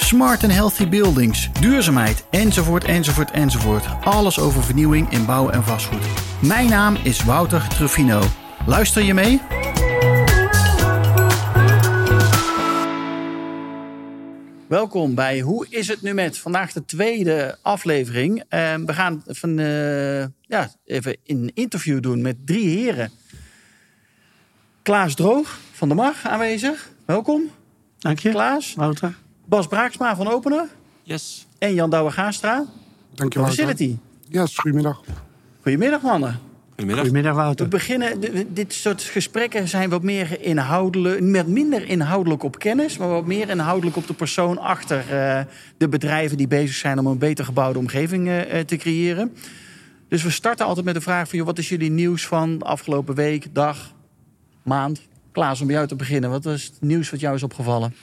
smart and healthy buildings, duurzaamheid, enzovoort, enzovoort, enzovoort. Alles over vernieuwing in bouw en vastgoed. Mijn naam is Wouter Truffino. Luister je mee? Welkom bij Hoe is het nu met? Vandaag de tweede aflevering. Uh, we gaan van, uh, ja, even een interview doen met drie heren. Klaas Droog van de Mar aanwezig. Welkom. Dank je. Klaas. Wouter. Bas Braaksma van Opener. Yes. En Jan Douwe-Gaastra. Dank je van Wouter. Facility. Yes, goedemiddag. Goedemiddag mannen. Goedemiddag. Goedemiddag, We Wouter. beginnen, de- dit soort gesprekken zijn wat meer inhoudelijk, met minder inhoudelijk op kennis, maar wat meer inhoudelijk op de persoon achter eh, de bedrijven die bezig zijn om een beter gebouwde omgeving eh, eh, te creëren. Dus we starten altijd met de vraag van, joh, wat is jullie nieuws van de afgelopen week, dag, maand? Klaas, om bij jou te beginnen. Wat is het nieuws wat jou is opgevallen?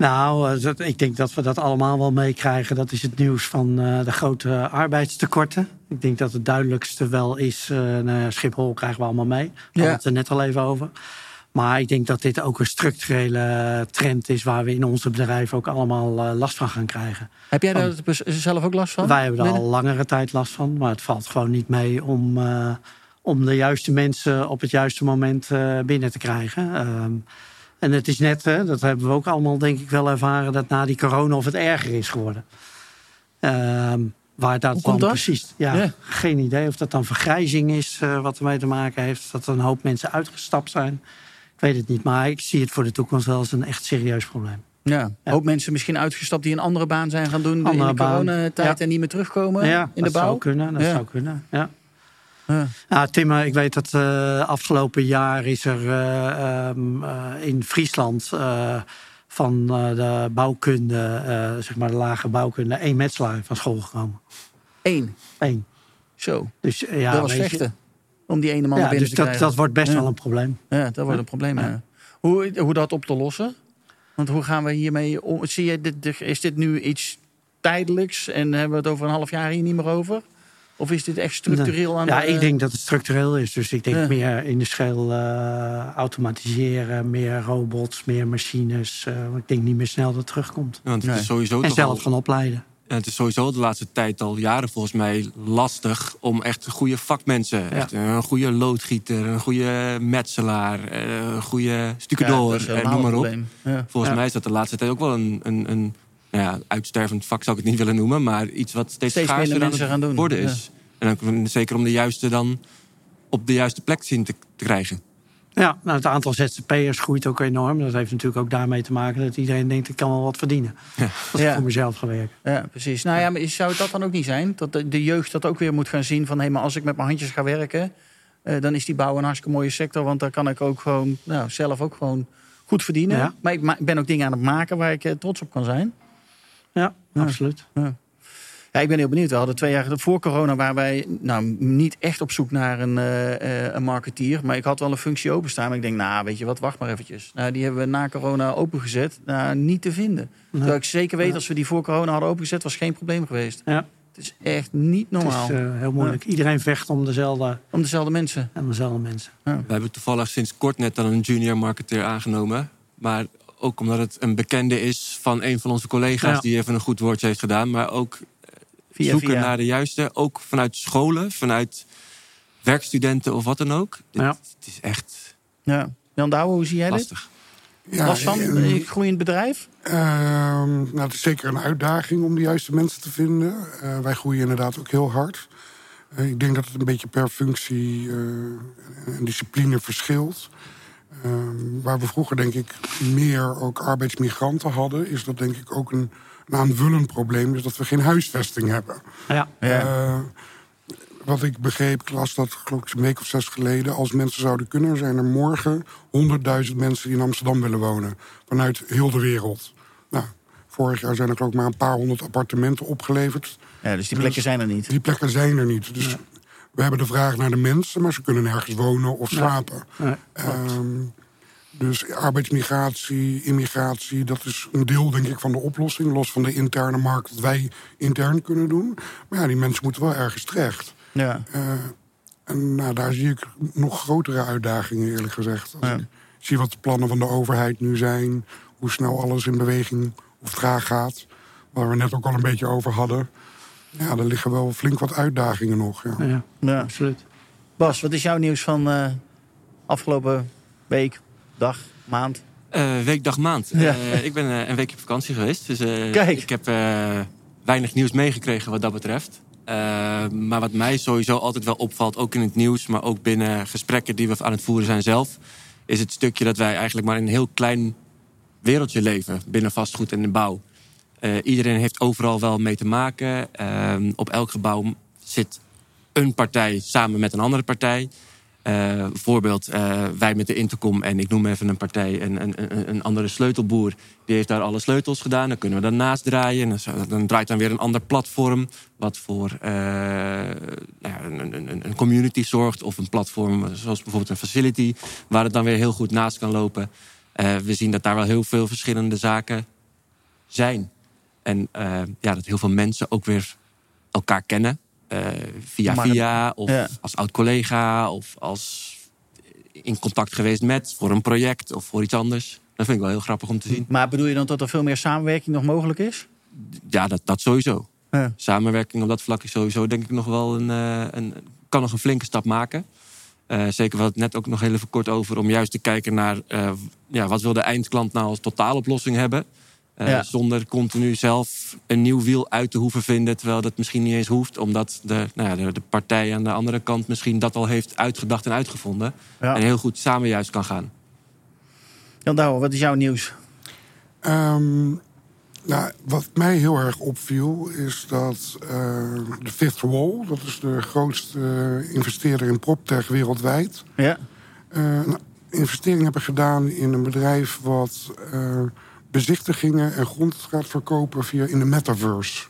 Nou, eh, dat- ik denk dat we dat allemaal wel meekrijgen. Dat is het nieuws van eh, de grote arbeidstekorten. Ik denk dat het duidelijkste wel is. eh, nou, Schiphol krijgen we allemaal mee. Ja. hadden het er net al even over. Maar ik denk dat dit ook een structurele trend is waar we in onze bedrijven ook allemaal last van gaan krijgen. Heb jij daar bes- zelf ook last van? Wij hebben er al langere tijd last van, maar het valt gewoon niet mee om, om de juiste mensen op het juiste moment binnen te krijgen. Ehm, en het is net, hè, dat hebben we ook allemaal denk ik wel ervaren, dat na die corona of het erger is geworden. Ehm, waar dat Hoe dan dat? precies? Ja, Ja. geen idee of dat dan vergrijzing is eh, wat ermee te maken heeft. Dat er een hoop mensen uitgestapt zijn. Ik weet het niet, maar ik zie het voor de toekomst wel als een echt serieus probleem. Ja, hoop mensen misschien uitgestapt die een andere baan zijn gaan doen Andere in de coronatijd Ja. en niet meer terugkomen in de dat bouw. zou kunnen. Dat zou kunnen. Ja. Ja. Ja, Tim, eh, ik weet dat eh, afgelopen jaar is er eh, ehm, eh, in Friesland van de bouwkunde, zeg maar de lage bouwkunde, één metselaar van school gekomen. Eén. Eén. Zo, Dus ja, dat was vechten. Om die ene man Ja, binnen dus te dat, krijgen. dat wordt best Ja. wel een probleem. Ja, dat wordt een probleem. Hoe, hoe dat op te lossen? Want hoe gaan we hiermee om? Zie je, dit- is dit nu iets tijdelijks en hebben we het over een half jaar hier niet meer over? Of is dit echt structureel aan Ja, de... ik denk dat het structureel is. Dus ik denk Ja. meer industrieel eh, automatiseren, meer robots, meer machines. eh, want ik denk niet meer snel dat het terugkomt. Ja, want het, Nee. is sowieso En zelf al, gaan opleiden. ja, het is sowieso de laatste tijd al jaren volgens mij lastig om echt goede vakmensen. Echt een goede loodgieter, een goede metselaar, eh, een goede Ja, stucadoor, en noem maar op. Ja. Volgens Ja. mij is dat de laatste tijd ook wel een, een, een nou ja, uitstervend vak, zou ik het niet willen noemen. Maar iets wat steeds, Steeds schaarser aan het gaan doen, worden ja. is. En dan zeker om de juiste dan op de juiste plek zien te, te krijgen. Ja, nou, het aantal ZZP'ers groeit ook enorm. Dat heeft natuurlijk ook daarmee te maken dat iedereen denkt: ik kan wel wat verdienen. Als ik Ja. voor mezelf ga werken. Ja, precies. Nou ja, maar zou dat dan ook niet zijn? Dat de, de jeugd dat ook weer moet gaan zien van... hé, maar als ik met mijn handjes ga werken... eh, dan is die bouw een hartstikke mooie sector. Want daar kan ik ook gewoon nou, zelf ook gewoon goed verdienen. Ja. Maar ik ma- ben ook dingen aan het maken waar ik eh, trots op kan zijn. Ja, Ja. absoluut. Ja, ik ben heel benieuwd. We hadden twee jaar voor corona waren wij nou, niet echt op zoek naar een, eh, eh, een marketeer. Maar ik had wel een functie openstaan. Maar ik denk, nou, weet je wat, wacht maar eventjes. Nou, die hebben we na corona opengezet. Nou, niet te vinden. Terwijl ik zeker weet, Ja. als we die voor corona hadden opengezet, was geen probleem geweest. Ja. Het is echt niet normaal. Het is eh, heel moeilijk. Iedereen vecht om dezelfde, Om dezelfde mensen. om dezelfde mensen. We hebben toevallig sinds kort net dan een junior marketeer aangenomen. Maar ook omdat het een bekende is van een van onze collega's... Ja. die even een goed woordje heeft gedaan. Maar ook Via, zoeken via. naar de juiste. Ook vanuit scholen, vanuit werkstudenten of wat dan ook. Dit- Ja. Het is echt Ja. Jan Douwe, hoe zie jij dit? lastig. Ja, Last van en, een groeiend bedrijf? ehm, nou, het is zeker een uitdaging om de juiste mensen te vinden. Eh, wij groeien inderdaad ook heel hard. Eh, ik denk dat het een beetje per functie eh, en discipline verschilt. Ehm, waar we vroeger denk ik meer ook arbeidsmigranten hadden... is dat denk ik ook een, een aanvullend probleem. Dus dat we geen huisvesting hebben. Ja, Eh, wat ik begreep, ik las dat geloof ik een week of zes geleden... als mensen zouden kunnen, zijn er morgen 100.000 mensen die in Amsterdam willen wonen. Vanuit heel de wereld. Nou, Vorig jaar zijn er ook maar een paar honderd appartementen opgeleverd. Ja, dus die plekken zijn er niet. Die plekken zijn er niet. Dus we hebben de vraag naar de mensen, maar ze kunnen nergens wonen of slapen. Nee, Ehm, dus arbeidsmigratie, immigratie, dat is een deel denk ik van de oplossing. Los van de interne markt dat wij intern kunnen doen. Maar ja, die mensen moeten wel ergens terecht. Ja. Eh, en nou, daar zie ik nog grotere uitdagingen eerlijk gezegd. Als Ja. ik zie wat de plannen van de overheid nu zijn. Hoe snel alles in beweging of traag gaat. Waar we net ook al een beetje over hadden. Ja, er liggen wel flink wat uitdagingen nog. Ja. ja, ja. absoluut. Bas, wat is jouw nieuws van eh, afgelopen week, dag, maand? Eh, week, dag, maand. Ja. Eh, ik ben een weekje op vakantie geweest. Dus eh, Kijk. ik heb eh, weinig nieuws meegekregen wat dat betreft. Eh, maar wat mij sowieso altijd wel opvalt, ook in het nieuws... maar ook binnen gesprekken die we aan het voeren zijn zelf... is het stukje dat wij eigenlijk maar in een heel klein wereldje leven... binnen vastgoed en de bouw. Eh, iedereen heeft overal wel mee te maken. Eh, op elk gebouw zit een partij samen met een andere partij... Eh, voorbeeld, eh, wij met de Intercom en ik noem even een partij, een, een, een- andere sleutelboer. Die heeft daar alle sleutels gedaan. Dan kunnen we daarnaast draaien. En dan, draait dan weer een ander platform. Wat voor nou een, een, community zorgt. Of een platform zoals bijvoorbeeld een facility. Waar het dan weer heel goed naast kan lopen. We zien dat daar wel heel veel verschillende zaken zijn. En eh, ja, dat heel veel mensen ook weer elkaar kennen. Eh, via Maar- via, of Ja. als oud-collega, of als in contact geweest met voor een project of voor iets anders. Dat vind ik wel heel grappig om te zien. Maar bedoel je dan dat er veel meer samenwerking nog mogelijk is? Ja, dat, dat sowieso. Ja. Samenwerking op dat vlak is sowieso denk ik nog wel een, eh, een kan nog een flinke stap maken. Eh, zeker, we hadden het net ook nog heel even kort over om juist te kijken naar ja, wat wil de eindklant nou als totaaloplossing hebben. Eh, Ja. Zonder continu zelf een nieuw wiel uit te hoeven vinden. Terwijl dat misschien niet eens hoeft. Omdat de, nou ja, de, de partij aan de andere kant misschien dat al heeft uitgedacht en uitgevonden. Ja. En heel goed samen juist kan gaan. Jan Douwe, wat is jouw nieuws? Ehm, nou, wat mij heel erg opviel is dat eh, de Fifth Wall, dat is de grootste eh, investeerder in PropTech wereldwijd, Ja. eh, een investering hebben gedaan in een bedrijf wat eh, bezichtigingen en grond gaat verkopen via in de metaverse.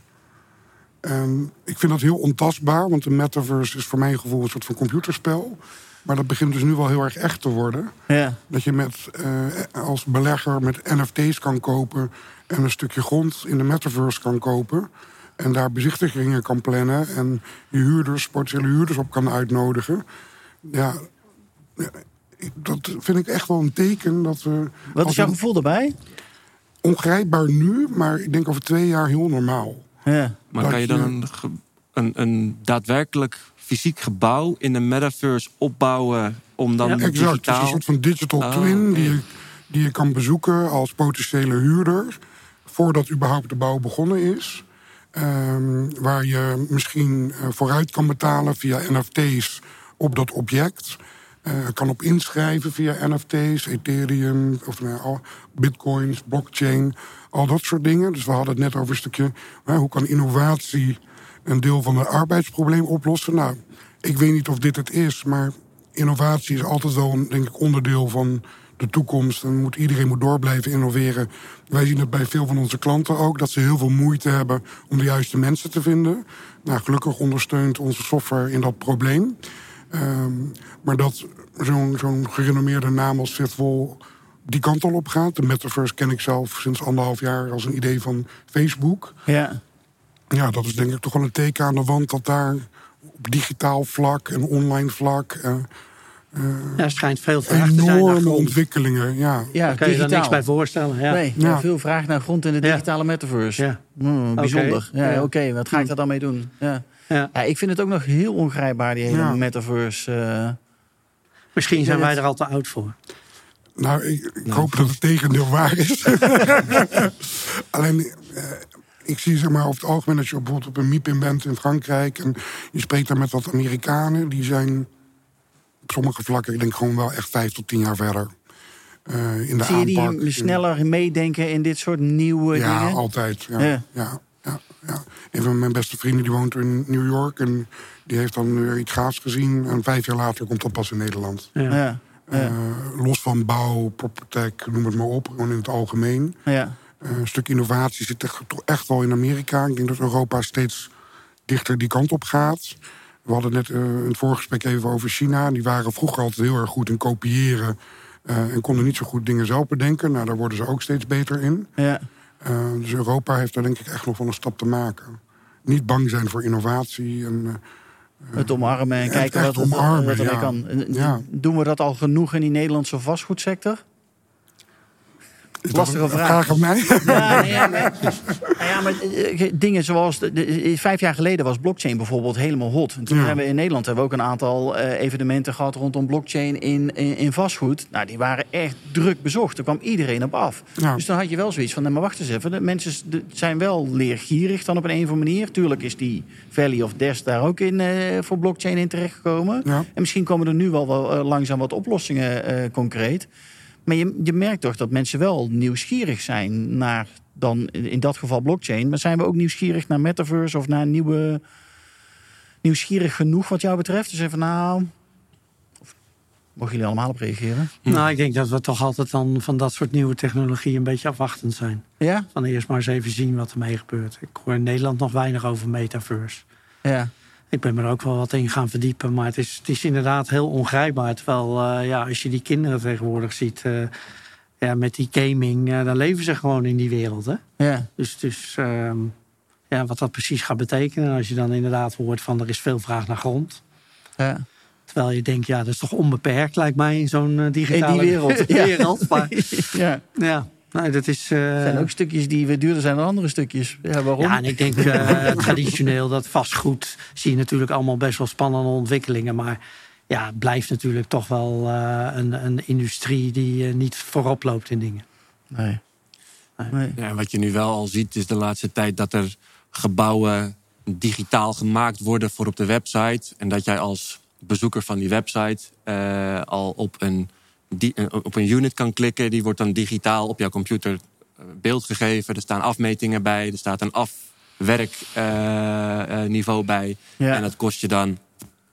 En ik vind dat heel ontastbaar, want de metaverse is voor mijn gevoel een soort van computerspel. Maar dat begint dus nu wel heel erg echt te worden. Ja. Dat je met, eh, als belegger met NFT's kan kopen en een stukje grond in de metaverse kan kopen. En daar bezichtigingen kan plannen en je huurders, potentiële huurders op kan uitnodigen. Ja, ik- dat vind ik echt wel een teken dat we. Wat is jouw gevoel daarbij? Ongrijpbaar nu, maar ik denk over twee jaar heel normaal. Ja. Maar Dat kan je dan een, een, een daadwerkelijk fysiek gebouw in de metaverse opbouwen om dan Ja. Exact, het is digitaal... een soort van digital Oh, twin die, je, die je kan bezoeken als potentiële huurder. Voordat überhaupt de bouw begonnen is. Ehm, waar je misschien eh, vooruit kan betalen via NFT's op dat object. Eh, kan op inschrijven via NFT's, Ethereum, of nou, bitcoins, blockchain, al dat soort dingen. Dus we hadden het net over een stukje, hoe kan innovatie een deel van het arbeidsprobleem oplossen? Nou, ik weet niet of dit het is, maar innovatie is altijd wel een denk ik, onderdeel van de toekomst. En moet, iedereen moet door blijven innoveren. Wij zien het bij veel van onze klanten ook, dat ze heel veel moeite hebben om de juiste mensen te vinden. Nou, gelukkig ondersteunt onze software in dat probleem. Ehm, maar dat zo'n zo'n gerenommeerde naam als Fitwall die kant al op gaat. De metaverse ken ik zelf sinds anderhalf jaar als een idee van Facebook. Ja. Ja, dat is denk ik toch wel een teken aan de wand dat daar op digitaal vlak en online vlak eh, Ja, er schijnt veel vraag te zijn naar enorme grond. ontwikkelingen. Ja. Ja, Daar kan je er niks bij voorstellen. Ja. Nee, Ja. veel vraag naar grond in de Ja. digitale metaverse. Ja. Hmm, bijzonder. Ja, Ja. Oké, wat ga ik daar dan mee doen? Ja. Ja. Ja, ik vind het ook nog heel ongrijpbaar, die hele Ja. metaverse. eh. Misschien zijn wij er al te oud voor. Nou, ik, ik hoop dat het tegendeel waar is. Alleen, eh, ik zie zeg maar over het algemeen... als je bijvoorbeeld op een MIPIM bent in Frankrijk... en je spreekt daar met wat Amerikanen... die zijn sommige vlakken, ik denk gewoon wel echt vijf tot tien jaar verder. eh, in de Zie je aanpak. die sneller meedenken in dit soort nieuwe Ja, dingen? altijd. Ja, Ja. ja. Ja, ja, Een van mijn beste vrienden die woont in New York... en die heeft dan weer iets gaafs gezien... en vijf jaar later komt dat pas in Nederland. Ja. Ja, ja, Eh, los van bouw, proptech, noem het maar op, gewoon in het algemeen. ja. Eh, een stuk innovatie zit echt, toch echt wel in Amerika. Ik denk dat Europa steeds dichter die kant op gaat. We hadden net uh, het voorgesprek even over China. Die waren vroeger altijd heel erg goed in kopiëren. Uh, en konden niet zo goed dingen zelf bedenken. Nou, daar worden ze ook steeds beter in. Ja. Uh, dus Europa heeft daar denk ik echt nog wel een stap te maken. Niet bang zijn voor innovatie. En, het omarmen en kijken wat, omarmen, wat er ja. kan. Ja. Doen we dat al genoeg in die Nederlandse vastgoedsector? Is Lastige vraag. vraag aan mij? Ja, nee, ja, maar, nou ja, maar eh, dingen zoals... De, de- vijf jaar geleden was blockchain bijvoorbeeld helemaal hot. En toen Ja. hebben we in Nederland hebben we ook een aantal eh, evenementen gehad... rondom blockchain in, in, in vastgoed. Nou, die waren echt druk bezocht. Daar kwam iedereen op af. Ja. Dus dan had je wel zoiets van... Nee, maar wacht eens even. De mensen zijn wel leergierig dan op een, een of andere manier. Tuurlijk is die Valley of Des daar ook in eh, voor blockchain in terechtgekomen. Ja. En misschien komen er nu wel, wel eh, langzaam wat oplossingen eh, concreet. Maar je, je merkt toch dat mensen wel nieuwsgierig zijn naar dan in dat geval blockchain. Maar zijn we ook nieuwsgierig naar metaverse of naar nieuwe. nieuwsgierig genoeg wat jou betreft? Dus even nou. Mogen jullie allemaal op reageren? Nou, ik denk dat we toch altijd dan van dat soort nieuwe technologie een beetje afwachtend zijn. Ja? Van eerst maar eens even zien wat ermee gebeurt. Ik hoor in Nederland nog weinig over metaverse. Ja. Ik ben er ook wel wat in gaan verdiepen, maar het is, het is inderdaad heel ongrijpbaar. Terwijl, eh, ja, als je die kinderen tegenwoordig ziet, eh, ja, met die gaming, eh, dan leven ze gewoon in die wereld. Hè? Ja. Dus, dus ehm, ja, wat dat precies gaat betekenen, als je dan inderdaad hoort van er is veel vraag naar grond. ja. Terwijl je denkt, ja, dat is toch onbeperkt, lijkt mij, in zo'n digitale In die wereld, ja. Maar ja. ja, nee, dat is. eh, Er zijn ook stukjes die weer duurder zijn dan andere stukjes. Ja, waarom? Ja, en ik denk eh, traditioneel dat vastgoed zie je natuurlijk allemaal best wel spannende ontwikkelingen. Maar ja, het blijft natuurlijk toch wel eh, een, een industrie die niet voorop loopt in dingen. Nee. nee. Ja, en wat je nu wel al ziet is de laatste tijd dat er gebouwen digitaal gemaakt worden voor op de website. En dat jij als bezoeker van die website eh, al op een, di- eh, op een unit kan klikken. Die wordt dan digitaal op jouw computer eh, beeld gegeven. Er staan afmetingen bij. Er staat een afwerkniveau bij. Ja. En dat kost je dan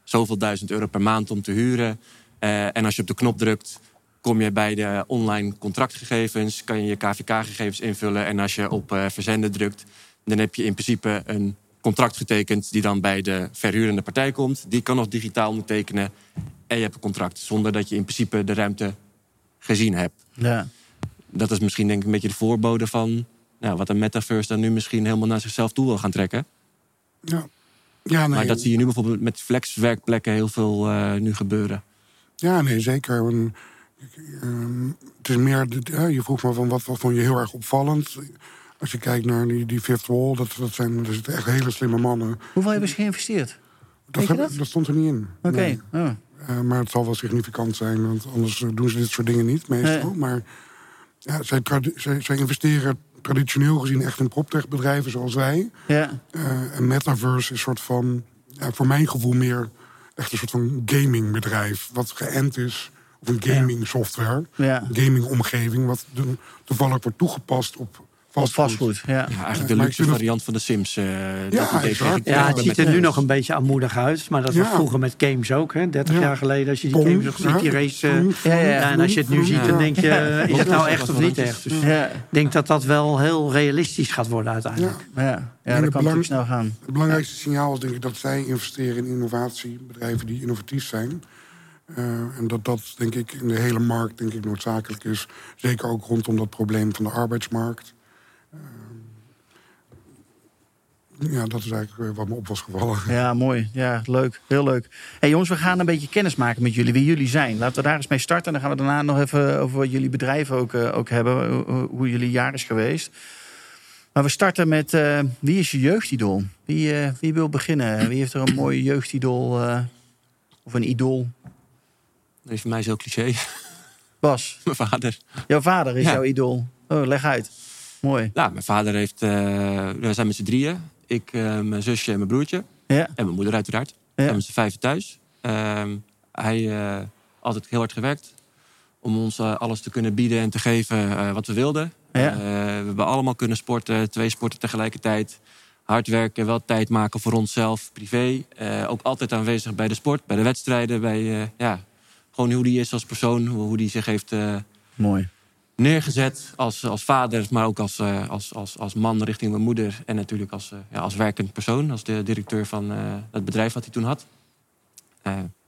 zoveel duizend euro per maand om te huren. Eh, en als je op de knop drukt, kom je bij de online contractgegevens. Kan je je KVK-gegevens invullen. En als je op eh, verzenden drukt, dan heb je in principe een contract getekend... die dan bij de verhurende partij komt. Die kan nog digitaal ondertekenen. En je hebt een contract zonder dat je in principe de ruimte gezien hebt. Ja. Dat is misschien denk ik een beetje de voorbode van... Nou, wat een metaverse dan nu misschien helemaal naar zichzelf toe wil gaan trekken. Ja. Ja, nee, Maar dat zie je nu bijvoorbeeld met flexwerkplekken heel veel eh, nu gebeuren. ja, nee zeker. En, ehm, het is meer, de- ja, je vroeg me van wat, wat vond je heel erg opvallend. Als je kijkt naar die, die fifth wall, dat, dat zijn er zitten echt hele slimme mannen. Hoeveel hebben ze geïnvesteerd? Dat, heb- dat? dat stond er niet in. Oké. Nee. Oh. Eh, maar het zal wel significant zijn, want anders doen ze dit soort dingen niet meestal. Nee. Maar ja, zij, zij, zij investeren traditioneel gezien echt in proptech-bedrijven zoals wij. Ja. Eh, en Metaverse is een soort van, ja, voor mijn gevoel meer echt een soort van gamingbedrijf. Wat geënt is op een gaming software, Ja. gaming omgeving, wat toevallig wordt toegepast op Of vastgoed. vastgoed. Ja. Ja, eigenlijk de luxe variant van de Sims. eh, dat Ja, ik Ja, ook het ziet er nu nog een beetje armoedig uit. Maar dat was Ja. vroeger met games ook. Hè? 30 Ja. jaar geleden als je die games nog ziet, die ja. race. eh, Ja, ja, ja, en als je het nu ziet, dan denk je, eh, is het nou echt of niet echt? Dus ik Ja. denk dat dat wel heel realistisch gaat worden uiteindelijk. Ja. Ja, ja En dat het kan belang- natuurlijk snel gaan. Het belangrijkste signaal is denk ik dat zij investeren in innovatie, bedrijven die innovatief zijn. Eh, en dat dat denk ik in de hele markt denk ik noodzakelijk is. Zeker ook rondom dat probleem van de arbeidsmarkt. Eh, ja, dat is eigenlijk eh, wat me op was gevallen. Ja, mooi. Ja, leuk. Heel leuk. hey, jongens, we gaan een beetje kennis maken met jullie, wie jullie zijn. Laten we daar eens mee starten. En dan gaan we daarna nog even over wat jullie bedrijven ook, eh, ook hebben. Hoe, hoe jullie jaar is geweest. Maar we starten met, eh, wie is je jeugdidool? Wie, eh, wie wil beginnen? Wie heeft er een mooi jeugdidool? eh, of een idool? Dat is voor mij zo cliché. Bas, mijn vader. jouw vader is Ja. jouw idool. Oh, leg uit. Mooi. Nou, mijn vader heeft... eh, we zijn met z'n drieën. Ik, eh, mijn zusje en mijn broertje. Ja, En mijn moeder uiteraard. We Ja. zijn met z'n vijven thuis. Ehm, hij eh altijd heel hard gewerkt. Om ons eh, alles te kunnen bieden en te geven wat we wilden. Ja. We hebben allemaal kunnen sporten. Twee sporten tegelijkertijd. Hard werken, wel tijd maken voor onszelf, privé. Ook altijd aanwezig bij de sport, bij de wedstrijden. Bij, ja, gewoon hoe die is als persoon, hoe die zich heeft mooi. Neergezet als, als vader, maar ook als, eh, als, als, als man richting mijn moeder. En natuurlijk als, eh, ja, als werkend persoon, als de directeur van eh, het bedrijf wat hij toen had.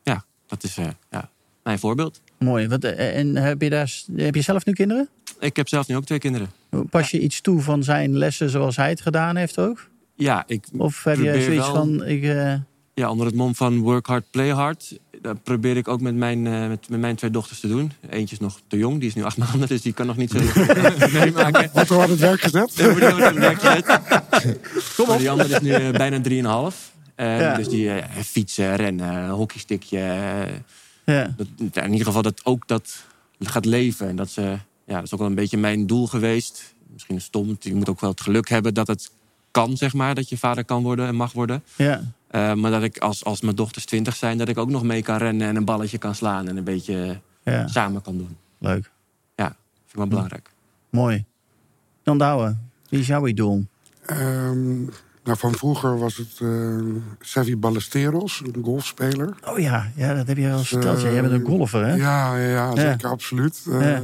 Ja, dat is ja, mijn voorbeeld. Mooi. Wat, en heb je, daar, heb je zelf nu kinderen? Ik heb zelf nu ook twee kinderen. Pas je iets toe van zijn lessen zoals hij het gedaan heeft ook? Ja, ik Of heb je zoiets wel- van... Ik, ja, onder het mom van work hard, play hard. Dat probeer ik ook met mijn, eh, met, met mijn twee dochters te doen. Eentje is nog te jong, die is nu acht maanden, dus die kan nog niet zo meemaken. Wat er het werk gezet? Ja, die wordt een werk gezet. Maar die andere is nu eh, bijna 3,5. Eh, Ja. Dus die fietsen, rennen, hockeystickje. ja. dat, ja, in ieder geval dat ook dat gaat leven. En dat, ze, ja, dat is ook wel een beetje mijn doel geweest. Misschien stom, je moet ook wel het geluk hebben dat het kan, zeg maar. Dat je vader kan worden en mag worden. ja. Eh, maar dat ik als, als mijn dochters twintig zijn, dat ik ook nog mee kan rennen en een balletje kan slaan en een beetje ja. samen kan doen. Leuk. Vind ik wel belangrijk. Mooi. Jan Douwe, wie is jouw idool? Ehm, nou, van vroeger was het eh Sevi Ballesteros, een golfspeler. Oh ja, ja dat heb je al Dus, verteld. Ja, jij bent een eh, golfer, hè? Ja, ja, ja, Ja. zeker, absoluut. Eh, Ja.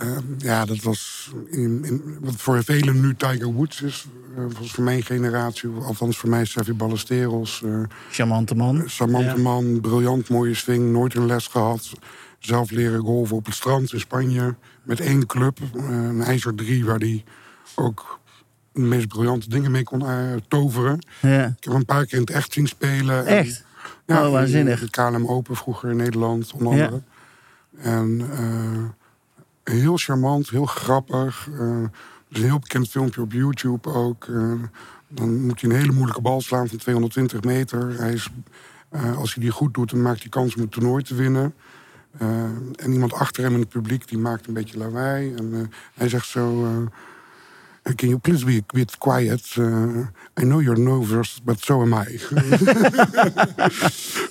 Ehm, ja, dat was in, in, wat voor velen nu Tiger Woods is. eh, was voor mijn generatie, althans voor mij Sevi Ballesteros. eh Charmante man. charmante Ja. man, briljant, mooie swing, nooit een les gehad. Zelf leren golven op het strand in Spanje. Met één club, eh, een ijzer 3, waar hij ook de meest briljante dingen mee kon eh, toveren. Ja. Ik heb hem een paar keer in het echt zien spelen. En- Echt? ja, Oh, waanzinnig. De KLM Open vroeger in Nederland, onder Ja. andere. En eh, heel charmant, heel grappig. er is een heel bekend filmpje op YouTube ook. eh, dan moet hij een hele moeilijke bal slaan van 220 meter. Hij is, eh, als hij die goed doet, dan maakt hij kans om het toernooi te winnen. En iemand achter hem in het publiek, die maakt een beetje lawaai. En hij zegt zo... Can you please be a bit quiet? Uh, I know you're nervous, but so am I.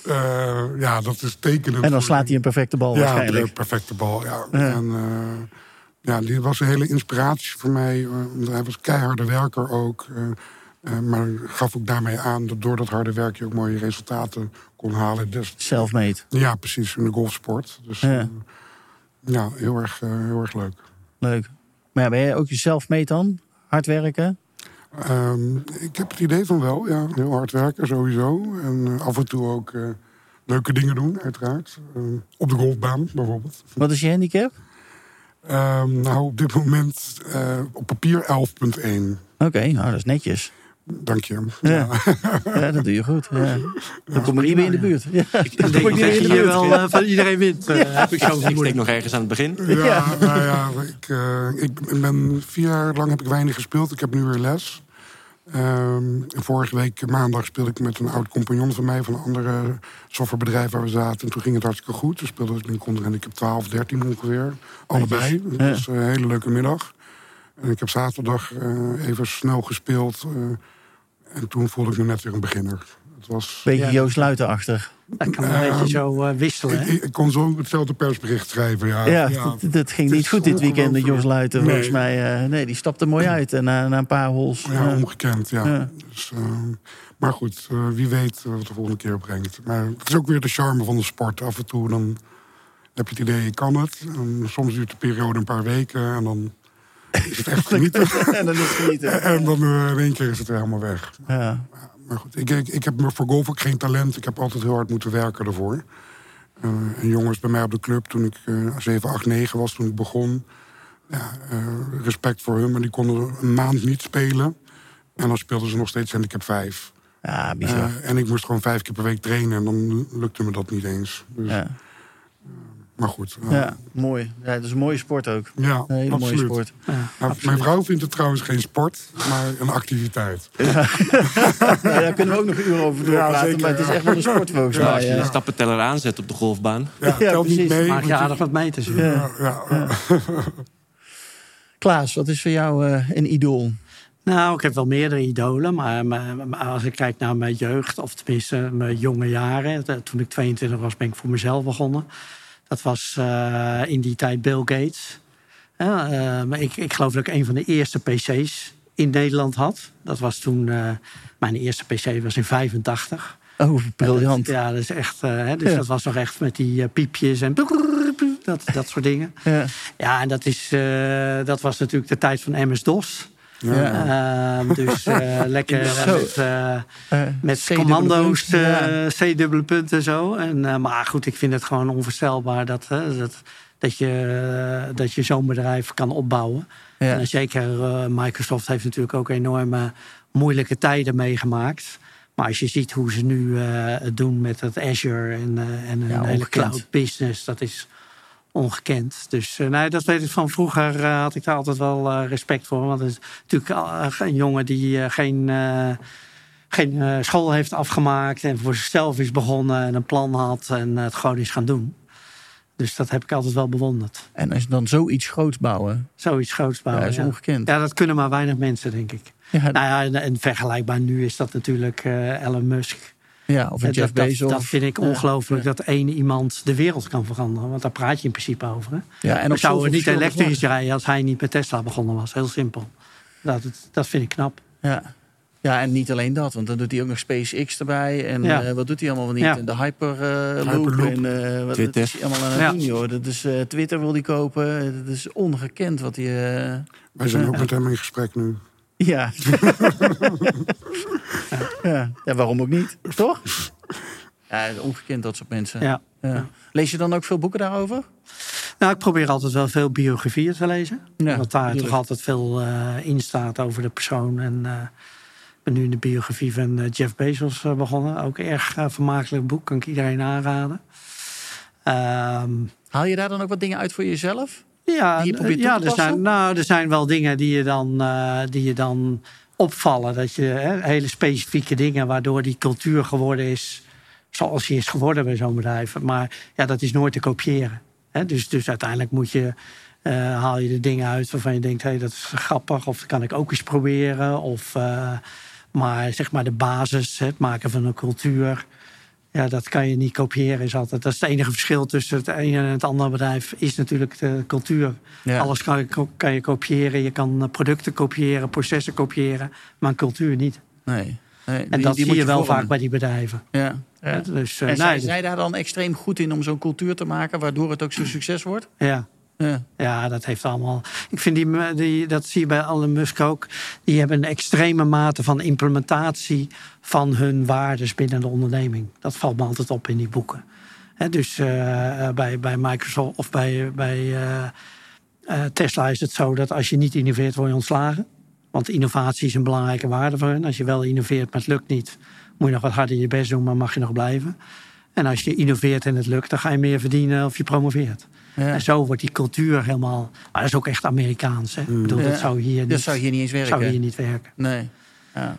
Eh, ja, dat is tekenend. En dan slaat hij een perfecte bal ja, waarschijnlijk. de perfecte bal, ja. Ja. En eh, ja, die was een hele inspiratie voor mij. eh, hij was keiharde werker ook. maar gaf ook daarmee aan dat door dat harde werk je ook mooie resultaten kon halen. Dus, Self-made. ja, precies, in de golfsport. Dus Ja. ja, ja heel, erg, heel erg leuk. Leuk. Maar ja, ben jij ook jezelf mee dan? Hard werken? Ehm, ik heb het idee van wel, ja. Heel hard werken sowieso. En eh, af en toe ook eh, leuke dingen doen, uiteraard. Eh, op de golfbaan bijvoorbeeld. Wat is je handicap? Ehm, nou, op dit moment eh, op papier 11.1. Oké, nou dat is netjes. Dank je. Ja. Ja, dat doe je goed. Ja. Dan kom ik niet meer in de buurt. Ja. Ik Dan denk kom ik nog niet meer in even de Hier buurt. wel van iedereen wint. eh, heb ik zo Ik steek vermoeden. nog ergens aan het begin. Ja, nou ja, ik, eh, ik ik ben vier jaar lang heb ik weinig gespeeld. Ik heb nu weer les. Ehm, en vorige week maandag speelde ik met een oud compagnon van mij... van een andere softwarebedrijf waar we zaten. En toen ging het hartstikke goed. Toen speelden we met een ik heb 12, 13 ongeveer. Allebei. Was een hele leuke middag. En ik heb zaterdag eh, even snel gespeeld. eh, en toen voelde ik me net weer een beginner. Het was... Beetje Ja. Joost Luitenachtig. Dat kan een beetje zo eh, wisselen. Ik, ik, ik kon zo hetzelfde persbericht schrijven, ja. Ja, dat, dat ging niet goed dit weekend Jos ongelooflijk. Luiten. Nee. Volgens mij, eh, nee, die stapte mooi uit. En na, na een paar holes. Ja, eh, ongekend, ja. Ja. Dus, eh, maar goed, eh, wie weet wat de volgende keer brengt. Maar het is ook weer de charme van de sport. Af en toe dan heb je het idee, je kan het. En soms duurt de periode een paar weken en dan is het echt genieten. en dan is het genieten. en dan eh, in één keer is het weer helemaal weg. Ja. Maar goed, ik, ik, ik heb voor golf ook geen talent. Ik heb altijd heel hard moeten werken daarvoor. Eh en jongens bij mij op de club toen ik eh 7, 8, 9 was, toen ik begon. Ja, eh, respect voor hun, maar die konden een maand niet spelen. En dan speelden ze nog steeds handicap 5. ja, bizar. Eh, en ik moest gewoon vijf keer per week trainen en dan lukte me dat niet eens. Dus, ja. Maar goed, eh, ja, mooi. Ja, het is een mooie sport ook. ja, Een hele mooie sport. Ja, Nou, mijn vrouw vindt het trouwens geen sport, maar een activiteit. Nou, daar kunnen we ook nog uren over doorpraten. zeker, maar het is ja. echt wel een sport volgens Ja, mij. Als je ja. de stappenteller aanzet op de golfbaan. Ja, telt niet precies. mee. Maak je aardig wat meters. Ja. ja, ja, ja. Klaas, wat is voor jou eh, een idool? Nou, ik heb wel meerdere idolen. Maar, maar- maar als ik kijk naar mijn jeugd, of tenminste mijn jonge jaren. eh, Toen ik 22 was, ben ik voor mezelf begonnen. Dat was eh, in die tijd Bill Gates. Eh, maar ik, ik geloof dat ik een van de eerste PC's in Nederland had. Dat was toen, eh, mijn eerste PC was in 85. Oh, briljant. Ja, dat is echt. hè, dus Ja. dat was nog echt met die piepjes en. dat, dat soort dingen. Ja. Ja, en dat, is, dat was natuurlijk de tijd van MS-DOS. Ja. Ehm, dus eh, lekker Zo. met, eh, Eh, met commando's, eh, C-dubbele punten en zo. En, eh, maar goed, ik vind het gewoon onvoorstelbaar dat, hè, dat, dat, je, dat je zo'n bedrijf kan opbouwen. Ja. En zeker eh, Microsoft heeft natuurlijk ook enorme moeilijke tijden meegemaakt. Maar als je ziet hoe ze nu eh, het doen met het Azure en, eh, en een Ja, hele cloud business, dat is ongekend. Dus eh, nee, dat weet ik van vroeger eh, had ik daar altijd wel eh, respect voor. Want het is natuurlijk een jongen die geen, geen school heeft afgemaakt en voor zichzelf is begonnen en een plan had en het gewoon is gaan doen. Dus dat heb ik altijd wel bewonderd. En als je dan zoiets groots bouwen, Zoiets groots bouwen. dat is ja. ongekend. Ja, dat kunnen maar weinig mensen, denk ik. Ja, Nou ja, en, vergelijkbaar nu is dat natuurlijk eh, Elon Musk. Ja, of een Eh, Jeff dat, Bezos. dat, dat vind ik Ja. ongelooflijk dat één iemand de wereld kan veranderen. Want daar praat je in principe over. Hè? Ja, en zouden niet elektrisch rijden als hij niet met Tesla begonnen was. Heel simpel. Dat, dat vind ik knap. Ja. ja, en niet alleen dat, want dan doet hij ook nog SpaceX erbij. En Ja. eh, wat doet hij allemaal wel niet? Ja. En de Hyperloop. Hyperloop. En eh, wat Twitter. is allemaal aan het Ja. doen, joh. Dat is, eh, Twitter wil hij kopen. Dat is ongekend wat hij... eh, Wij zijn ook met hem in gesprek nu. Ja. ja. ja, waarom ook niet? Toch? Ja, ongekend dat soort mensen. Ja. Ja. Lees je dan ook veel boeken daarover? Nou, ik probeer altijd wel veel biografieën te lezen. Ja, want daar toch altijd veel eh, in staat over de persoon. En eh, ik ben nu in de biografie van eh, Jeff Bezos begonnen. Ook een erg vermakelijk boek, kan ik iedereen aanraden. Ehm, Haal je daar dan ook wat dingen uit voor jezelf? Ja, Die je probeert toe ja er, zijn, nou, er zijn wel dingen die je dan, eh, die je dan opvallen. Dat je hè, hele specifieke dingen waardoor die cultuur geworden is zoals die is geworden bij zo'n bedrijf. Maar ja, dat is nooit te kopiëren. Hè? Dus, dus uiteindelijk moet je, eh, haal je de dingen uit waarvan je denkt, hé, hey, dat is grappig. Of dat kan ik ook eens proberen. Of, eh, maar zeg maar de basis, hè, het maken van een cultuur. Ja, dat kan je niet kopiëren. Is altijd, dat is het enige verschil tussen het ene en het andere bedrijf. Is natuurlijk de cultuur. Ja. Alles kan je, kan je kopiëren. Je kan eh, producten kopiëren, processen kopiëren. Maar een cultuur niet. Nee. nee En die- dat die zie je wel vormen. vaak bij die bedrijven. Ja. Dus, eh, En nee, zijn dus- zij daar dan extreem goed in om zo'n cultuur te maken... waardoor het ook zo'n succes wordt? ja. Ja. Ja, dat heeft allemaal. Ik vind die, die, dat zie je bij Elon Musk ook. Die hebben een extreme mate van implementatie van hun waardes binnen de onderneming. Dat valt me altijd op in die boeken. Dus eh, eh, bij, bij Microsoft of bij, bij eh, Tesla is het zo dat als je niet innoveert, word je ontslagen. Want innovatie is een belangrijke waarde voor hen. Als je wel innoveert, maar het lukt niet, moet je nog wat harder je best doen, maar mag je nog blijven. En als je innoveert en het lukt, dan ga je meer verdienen of je promoveert. Ja. En zo wordt die cultuur helemaal. Maar dat is ook echt Amerikaans. Hè? Ik bedoel, Ja. dat zou hier niet, Dat zou hier niet eens werken. zou hier niet werken. Nee. Ja.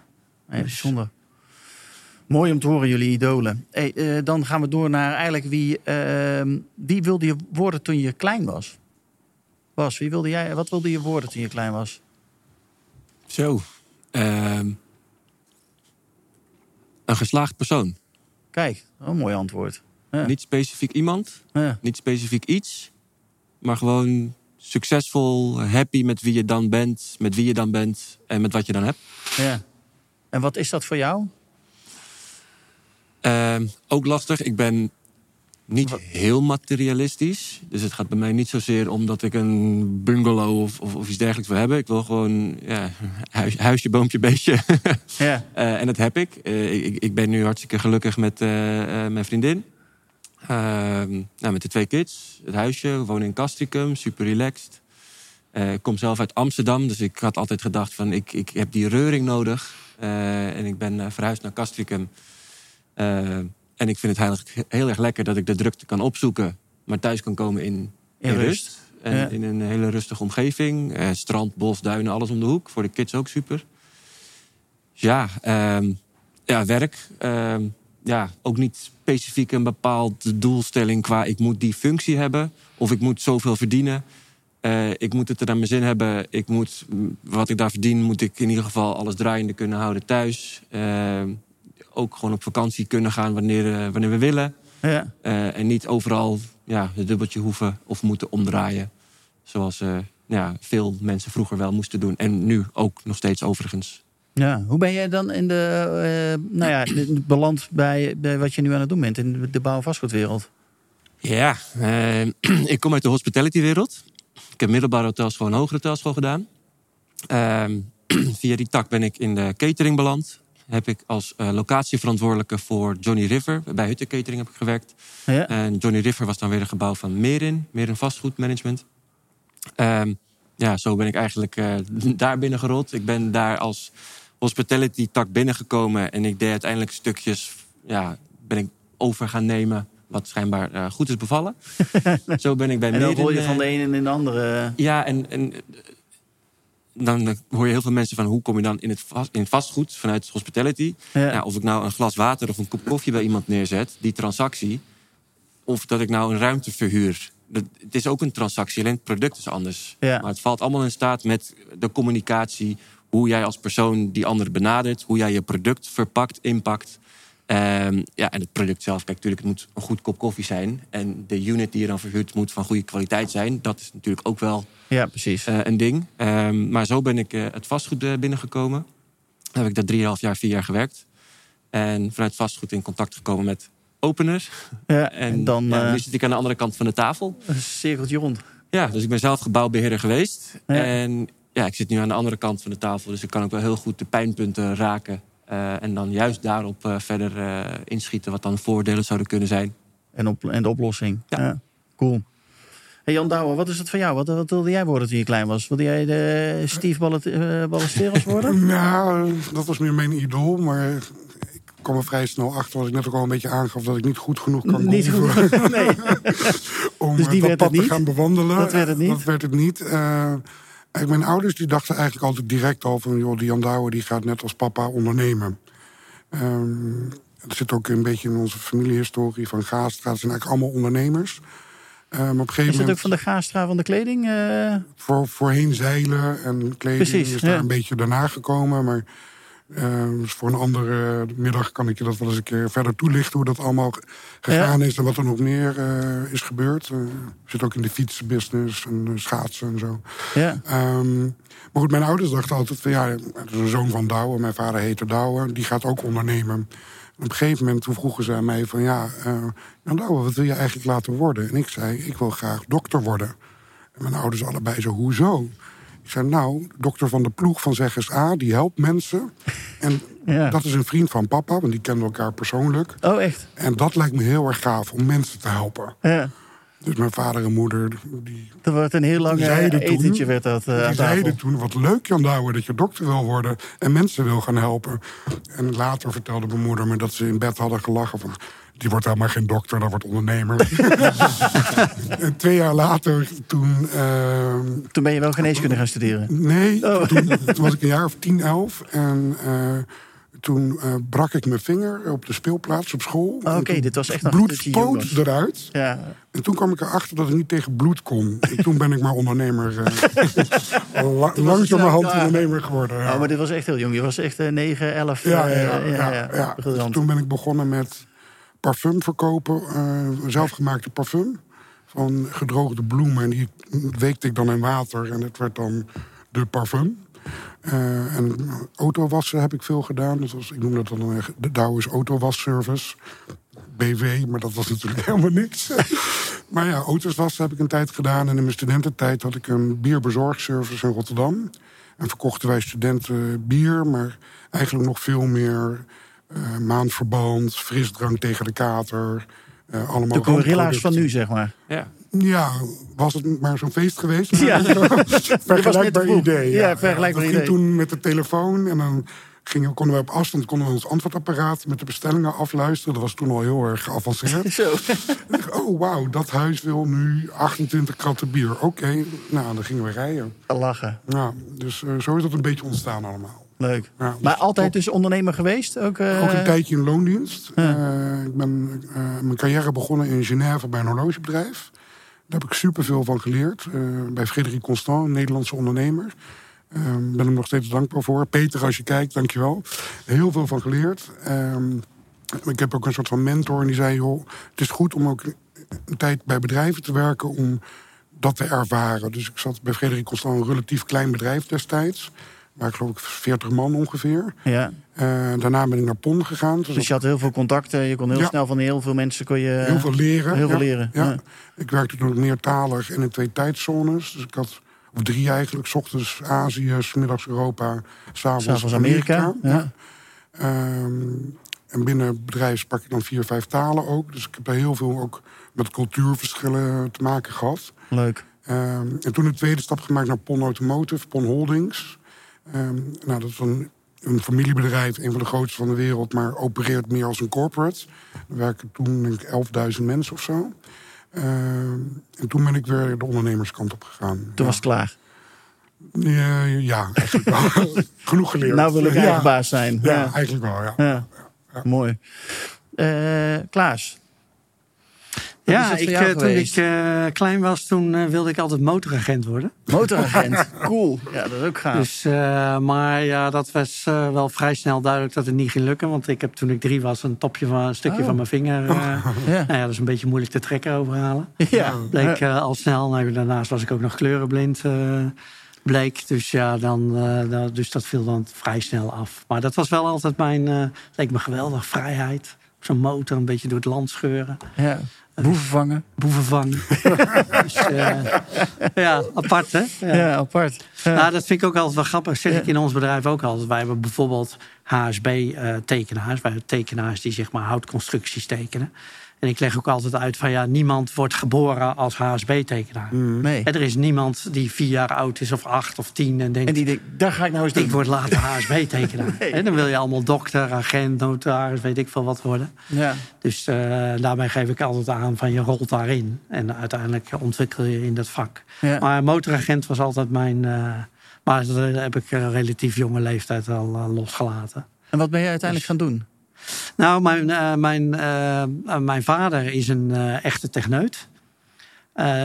Nee, Dus- bijzonder. Mooi om te horen, jullie idolen. Hey, eh, dan gaan we door naar eigenlijk wie, ehm, wie wilde je worden toen je klein was? Bas, wie wilde jij, wat wilde je worden toen je klein was? Zo. Ehm, een geslaagd persoon. Kijk, een mooi antwoord. Ja. Niet specifiek iemand, Ja. niet specifiek iets. Maar gewoon succesvol, happy met wie je dan bent, met wie je dan bent en met wat je dan hebt. Ja. En wat is dat voor jou? Ehm, ook lastig. Ik ben niet heel materialistisch. Dus het gaat bij mij niet zozeer om dat ik een bungalow of, of, of iets dergelijks wil hebben. Ik wil gewoon ja, huis, huisje, boompje, beestje. Ja. Eh, en dat heb ik. Eh, ik. Ik ben nu hartstikke gelukkig met eh, mijn vriendin. Ehm, nou, met de twee kids. Het huisje. We wonen in Castricum. Super relaxed. Eh, ik kom zelf uit Amsterdam. Dus ik had altijd gedacht van ik, ik heb die reuring nodig. Eh, en ik ben eh, verhuisd naar Castricum. En ik vind het heel, heel erg lekker dat ik de drukte kan opzoeken. Maar thuis kan komen in, In in rust. rust. En Ja. in een hele rustige omgeving. Eh, strand, bos, duinen, alles om de hoek. Voor de kids ook super. Ja, ehm, ja werk. Ehm, ja, ook niet specifiek een bepaald doelstelling qua ik moet die functie hebben. Of ik moet zoveel verdienen. Eh, ik moet het er naar mijn zin hebben. Ik moet, mm, wat ik daar verdien, moet ik in ieder geval alles draaiende kunnen houden thuis. Ehm, ook gewoon op vakantie kunnen gaan wanneer, eh, wanneer we willen. Ja. Eh, en niet overal ja, het dubbeltje hoeven of moeten omdraaien. Zoals eh, ja, veel mensen vroeger wel moesten doen. En nu ook nog steeds overigens. Ja. Hoe ben jij dan in de, eh, nou ja, beland bij, bij wat je nu aan het doen bent in de bouw- en vastgoedwereld? Ja, eh, ik kom uit de hospitality-wereld. Ik heb middelbare hotelschool en hogere hotelschool gedaan. Ehm, via die tak ben ik in de catering beland. Heb ik als eh, locatieverantwoordelijke voor Johnny River. Bij Hutte Catering heb ik gewerkt. Ja. En Johnny River was dan weer een gebouw van Merin. Merin Vastgoedmanagement. Ehm, ja, zo ben ik eigenlijk daar binnen gerold. Ik ben daar als hospitality tak binnengekomen. En ik deed uiteindelijk stukjes... Ja, ben ik over gaan nemen wat schijnbaar eh, goed is bevallen. Zo ben ik bij En dan rol je eh, van de ene in de andere. ja, en, en eh, dan hoor je heel veel mensen van hoe kom je dan in het, vast, in het vastgoed vanuit hospitality. Ja. Ja, of ik nou een glas water of een kop koffie bij iemand neerzet, die transactie. Of dat ik nou een ruimte verhuur. Dat, het is ook een transactie, alleen het product is anders. Ja. Maar het valt allemaal in staat met de communicatie. Hoe jij als persoon die ander benadert. Hoe jij je product verpakt, inpakt. Ehm, ja, en het product zelf, kijk, natuurlijk, het moet een goed kop koffie zijn. En de unit die je dan verhuurt moet van goede kwaliteit zijn. Dat is natuurlijk ook wel Ja, precies. eh, een ding. Ehm, maar zo ben ik eh, het vastgoed eh, binnengekomen. Dan heb ik daar drieënhalf jaar, vier jaar gewerkt. En vanuit vastgoed in contact gekomen met openers. ja, En, dan ja, eh, nu zit ik aan de andere kant van de tafel. een cirkeltje rond. Ja, dus ik ben zelf gebouwbeheerder geweest. Ja. En ja, ik zit nu aan de andere kant van de tafel. Dus ik kan ook wel heel goed de pijnpunten raken. eh, en dan juist daarop eh, verder eh, inschieten wat dan voordelen zouden kunnen zijn. En, op, en de oplossing. Ja. Ja. cool. Hey Jan Douwer, wat is het van jou? Wat, wat wilde jij worden toen je klein was? Wilde jij de Steve Ballet, eh, Ballesteros worden? Nou, dat was meer mijn idool, maar ik kwam er vrij snel achter, wat ik net ook al een beetje aangaf, dat ik niet goed genoeg kan Niet goed. Nee. om Dus die werd het dat pad te niet? gaan bewandelen. Dat werd het niet? Dat werd het niet. Mijn ouders die dachten eigenlijk altijd direct al van... joh, die Jan Douwe die gaat net als papa ondernemen. Ehm, dat zit ook een beetje in onze familiehistorie van Gaastra. Het zijn eigenlijk allemaal ondernemers. Maar op Is dat moment... ook van de Gaastra van de kleding? eh? voor, voorheen zeilen en kleding Precies, is daar ja. een beetje daarna gekomen. Maar dus voor een andere middag kan ik je dat wel eens een keer verder toelichten... hoe dat allemaal ge- gegaan is en wat er nog meer eh, is gebeurd. Eh, zit ook in de fietsenbusiness en schaatsen en zo. ja. Ehm, maar goed, mijn ouders dachten altijd van ja, het is een zoon van Douwe. Mijn vader heette Douwe, die gaat ook ondernemen. En op een gegeven moment toen vroegen ze aan mij van ja, Jan Douwe, wat wil je eigenlijk laten worden? En ik zei, ik wil graag dokter worden. En mijn ouders allebei zo, hoezo? Ik zei, nou, dokter van de ploeg van Zeggens A, die helpt mensen. En Ja. dat is een vriend van papa, want die kenden elkaar persoonlijk. Oh, echt? En dat lijkt me heel erg gaaf om mensen te helpen. Ja. Dus mijn vader en moeder, die Dat wordt een heel lang eh, toen- etentje werd dat eh, die zeiden toen, wat leuk Jan Douwe dat je dokter wil worden en mensen wil gaan helpen. En later vertelde mijn moeder me dat ze in bed hadden gelachen van... die wordt helemaal geen dokter, dat wordt ondernemer. en twee jaar later, toen... ehm, Toen ben je wel geneeskunde gaan studeren. nee, Oh. toen, toen was ik een jaar of tien, elf. En eh, toen eh, brak ik mijn vinger op de speelplaats op school. Oh, En Oké, dit was echt nog bloed spoot eruit. Ja. En toen kwam ik erachter dat ik niet tegen bloed kon. En toen ben ik maar ondernemer. eh, la- langzamerhand ondernemer geworden. Ja. Oh, maar dit was echt heel jong. Je was echt eh, 9, 11. ja, ja, ja, ja, ja. Dus toen ben ik begonnen met parfum verkopen. eh, zelfgemaakte parfum. Van gedroogde bloemen. En die weekte ik dan in water. En het werd dan de parfum. Eh, en autowassen heb ik veel gedaan. Dat was, ik noem dat dan eh, de Douwes Autowasservice. BV, maar dat was natuurlijk helemaal niks. maar ja, auto's wassen heb ik een tijd gedaan. En in mijn studententijd had ik een bierbezorgservice in Rotterdam. En verkochten wij studenten bier, maar eigenlijk nog veel meer eh, maandverband, frisdrank tegen de kater. eh allemaal De gorilla's van nu, zeg maar. Ja. Ja, was het maar zo'n feest geweest? Ja. Dat was net Vergelijkbaar idee. Ja, vergelijkbaar dat ging idee. toen met de telefoon en dan gingen, konden we op afstand konden we ons antwoordapparaat met de bestellingen afluisteren. Dat was toen al heel erg geavanceerd. Zo. oh, wauw, dat huis wil nu 28 kratten bier. Oké, nou, dan gingen we rijden. Lachen. Ja, dus eh, zo is dat een beetje ontstaan allemaal. Leuk. Ja, dus Maar altijd dus ondernemer geweest? Ook, eh, Ook een tijdje in loondienst. Eh, ik ben eh, mijn carrière begonnen in Genève bij een horlogebedrijf. Daar heb ik superveel van geleerd. Bij Frederik Constant, een Nederlandse ondernemer. Ik ben hem nog steeds dankbaar voor. Peter, als je kijkt, dankjewel. Heel veel van geleerd. Ehm, ik heb ook een soort van mentor en die zei... joh, het is goed om ook een tijd bij bedrijven te werken... om dat te ervaren. Dus ik zat bij Frederik Constant, een relatief klein bedrijf destijds. Waar ik geloof ik 40 man ongeveer. Ja. Eh, daarna ben ik naar PON gegaan. Dus je had heel veel contacten. Je kon heel Ja. snel van heel veel mensen kon je... heel veel leren. heel veel ja. leren, Ja. ja. Ik werkte toen ook meertalig en in twee tijdzones. Dus ik had, of drie eigenlijk, 's ochtends Azië, 's middags Europa, s'avonds Amerika. Amerika. Ja. Ehm, en binnen het bedrijf sprak ik dan vier, vijf talen ook. Dus ik heb daar heel veel ook met cultuurverschillen te maken gehad. Leuk. Ehm, en toen een tweede stap gemaakt naar PON Automotive, PON Holdings. Ehm, nou, dat is een, een familiebedrijf, een van de grootste van de wereld, maar opereert meer als een corporate. Er werken toen denk ik 11.000 mensen of zo. Ehm, en toen ben ik weer de ondernemerskant op gegaan. Toen ja. was het klaar. Ja, ja, eigenlijk wel. Genoeg geleerd. Nou wil ik ja. eigen baas zijn. Ja, Ja. eigenlijk wel, ja. Ja. Mooi. Eh, Klaas. Ja, ik, eh, toen geweest? ik eh, klein was, toen eh, wilde ik altijd motoragent worden. Motoragent. cool. Ja, dat is ook gaaf. Dus, maar ja, dat was wel vrij snel duidelijk dat het niet ging lukken. Want ik heb toen ik drie was een topje van een stukje Oh. van mijn vinger. eh, ja. nou ja, dat is een beetje moeilijk te trekken overhalen. ja. Bleek al snel. Nou, daarnaast was ik ook nog kleurenblind. bleek. Dus ja, dan, dan- dus dat viel dan vrij snel af. Maar dat was wel altijd mijn. leek me geweldig. Vrijheid. Zo'n motor, een beetje door het land scheuren. ja. Boeven vangen. Boeven vangen. dus, eh, ja, apart hè? Ja, apart. Ja. Nou, dat vind ik ook altijd wel grappig. Zeg ik in ons bedrijf ook altijd. Wij hebben bijvoorbeeld HSB-tekenaars. wij hebben tekenaars die zeg maar houtconstructies tekenen. En ik leg ook altijd uit van ja, niemand wordt geboren als HSB-tekenaar. nee. Er is niemand die vier jaar oud is of acht of tien en denkt... En die denkt, daar ga ik nou eens doen. ik word later HSB-tekenaar. En Dan wil je allemaal dokter, agent, notaris, weet ik veel wat worden. Ja. Dus eh, daarmee geef ik altijd aan van je rolt daarin. En uiteindelijk ontwikkel je in dat vak. Ja. Maar motoragent was altijd mijn... eh, maar dat heb ik eh, relatief jonge leeftijd al losgelaten. En wat ben je uiteindelijk gaan doen? Nou, mijn, eh, mijn, eh, eh, mijn vader is een echte techneut.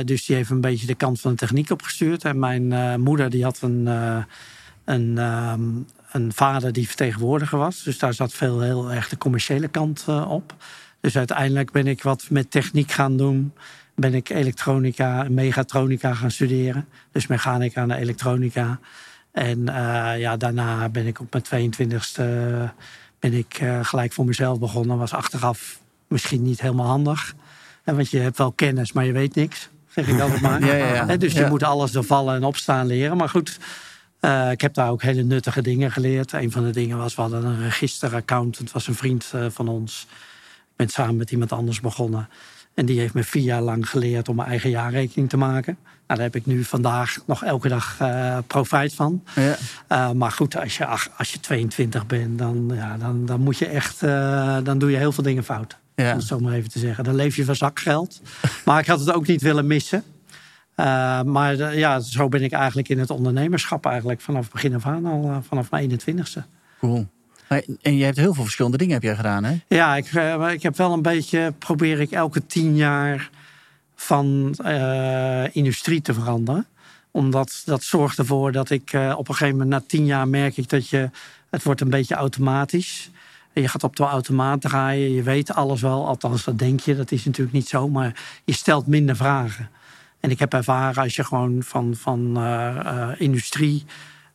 Dus die heeft een beetje de kant van de techniek opgestuurd. En mijn moeder die had een, een, ehm, een vader die vertegenwoordiger was. Dus daar zat veel heel erg de commerciële kant op. Dus uiteindelijk ben ik wat met techniek gaan doen. Ben ik elektronica, megatronica gaan studeren. Dus mechanica en elektronica. En ja, daarna ben ik op mijn 22e ben ik eh, gelijk voor mezelf begonnen. Was achteraf misschien niet helemaal handig. Eh, want je hebt wel kennis, maar je weet niks. Zeg ik altijd maar. Ja, ja, ja. Eh, Dus je moet alles er vallen en opstaan leren. Maar goed, ik heb daar ook hele nuttige dingen geleerd. Een van de dingen was, we hadden een registeraccountant. was een vriend van ons. Ik ben samen met iemand anders begonnen. En die heeft me vier jaar lang geleerd om mijn eigen jaarrekening te maken. Nou, daar heb ik nu vandaag nog elke dag eh, profijt van. Ja. Uh, maar goed, als je, ach, als je 22 bent, dan, ja, dan, dan moet je echt. Uh, dan doe je heel veel dingen fout. Ja. Om het zo maar even te zeggen. Dan leef je van zakgeld. maar ik had het ook niet willen missen. Uh, maar uh, ja, zo ben ik eigenlijk in het ondernemerschap eigenlijk vanaf het begin af aan al, uh, vanaf mijn 21ste. Cool. En je hebt heel veel verschillende dingen heb jij gedaan, hè? Ja, ik, uh, ik heb wel een beetje, probeer ik elke tien jaar van uh, industrie te veranderen. Omdat dat zorgt ervoor dat ik uh, op een gegeven moment na tien jaar merk ik dat je, het wordt een beetje automatisch. Je gaat op de automaat draaien, je weet alles wel, althans dat denk je, dat is natuurlijk niet zo, maar je stelt minder vragen. En ik heb ervaren als je gewoon van, van industrie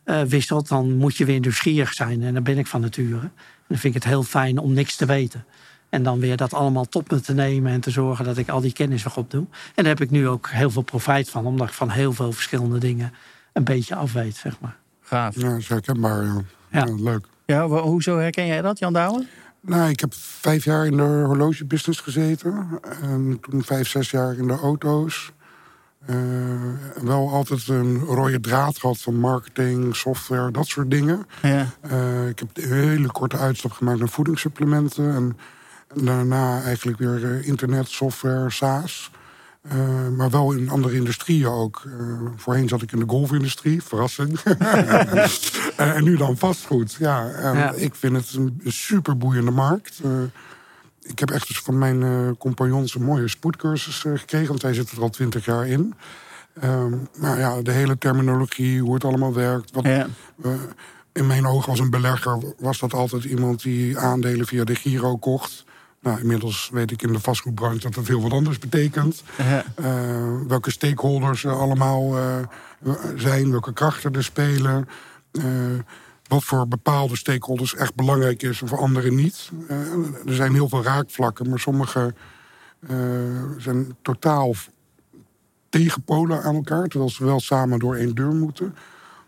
uh, wisselt, dan moet je weer nieuwsgierig zijn. En daar ben ik van nature. En dan vind ik het heel fijn om niks te weten. En dan weer dat allemaal tot me te nemen en te zorgen dat ik al die kennis weer opdoe. En daar heb ik nu ook heel veel profijt van, omdat ik van heel veel verschillende dingen een beetje af weet, zeg maar. Gaaf. Ja, dat is herkenbaar. Ja. Ja. ja leuk. Ja, hoezo herken jij dat, Jan Douwen? Nou, ik heb vijf jaar in de horlogebusiness gezeten. En toen vijf, zes jaar in de auto's. Uh, wel altijd een rode draad gehad van marketing, software, dat soort dingen. Ja. Uh, ik heb een hele korte uitstap gemaakt naar voedingssupplementen. En, en daarna eigenlijk weer uh, internet, software, SaaS. Uh, maar wel in andere industrieën ook. voorheen zat ik in de golfindustrie, verrassing. en nu dan vastgoed. Ja, ja, ik vind het een super boeiende markt ik heb echt dus van mijn uh, compagnons een mooie spoedcursus uh, gekregen, want wij zitten er al twintig jaar in. Um, maar ja, de hele terminologie, hoe het allemaal werkt. Wat, ja. uh, in mijn ogen als een belegger was dat altijd iemand die aandelen via de Giro kocht. Nou, inmiddels weet ik in de vastgoedbranche dat dat heel wat anders betekent. Ja. welke stakeholders er allemaal zijn, welke krachten er spelen. Wat voor bepaalde stakeholders echt belangrijk is en voor anderen niet. Eh, er zijn heel veel raakvlakken, maar sommige eh, zijn totaal tegenpolen aan elkaar, terwijl ze wel samen door één deur moeten.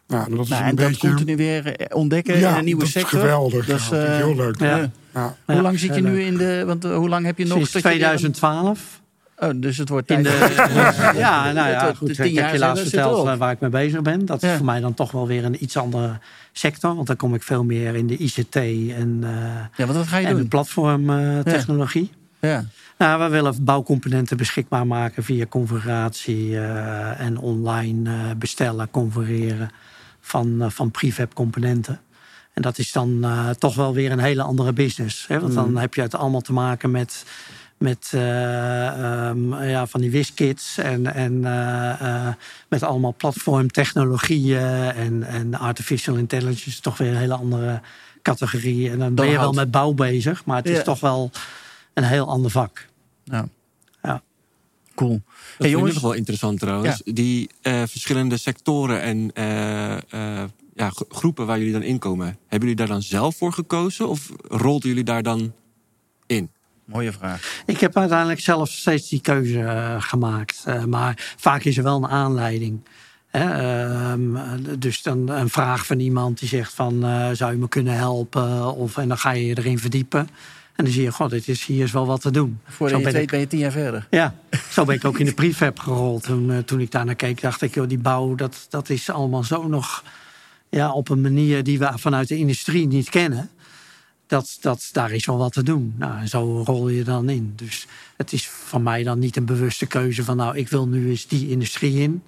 Nou, dat is Nou, een en dat beetje. continu weer eh, ontdekken ja, in een nieuwe dat sector. is geweldig. Dat is, ja, dat vind ik eh, heel leuk. ja. Ja. Ja. Hoe lang zit je nu in de... Want hoe lang heb je nog... Sinds tot je weer- 2012. Oh, dus het wordt In tijd. de, ja, nou ja, goed. tien jaar heb je zijn, laatst verteld waar ik mee bezig ben. Dat is Ja. voor mij dan toch wel weer een iets andere sector. Want dan kom ik veel meer in de ICT en, eh Ja, wat ga je en de doen? platformtechnologie. Ja. Nou, we willen bouwcomponenten beschikbaar maken via configuratie eh, en online eh, bestellen, configureren van, van prefab componenten. En dat is dan toch wel weer een hele andere business. Hè? Want dan heb je het allemaal te maken met, met eh, ehm, ja, van die WIS-kits en, en eh, eh, met allemaal platformtechnologieën en, en artificial intelligence. is Toch weer een hele andere categorie. En dan ben je wel met bouw bezig, maar het Ja. is toch wel een heel ander vak. Ja. Ja. Cool. Dat Hey, vind ik jongens. nog wel interessant trouwens. Die eh, verschillende sectoren en eh, eh, ja, gro- groepen waar jullie dan in komen. Hebben jullie daar dan zelf voor gekozen? Of rolden jullie daar dan in? Mooie vraag. Ik heb uiteindelijk zelf steeds die keuze eh, gemaakt. Eh, maar vaak is er wel een aanleiding. Hè? Ehm, dus dan een vraag van iemand die zegt van... eh, zou je me kunnen helpen? Of, en dan ga je je erin verdiepen. En dan zie je, god, dit is, hier is wel wat te doen. Zo je weet ik- ben je tien jaar verder. Ja, zo ben ik ook in de prefab gerold. Toen, eh, toen ik daar naar keek, dacht ik, joh, die bouw, dat, dat is allemaal zo nog ja, op een manier die we vanuit de industrie niet kennen. Dat, dat, daar is wel wat te doen. Nou, zo rol je dan in. Dus het is van mij dan niet een bewuste keuze van, nou, ik wil nu eens die industrie in.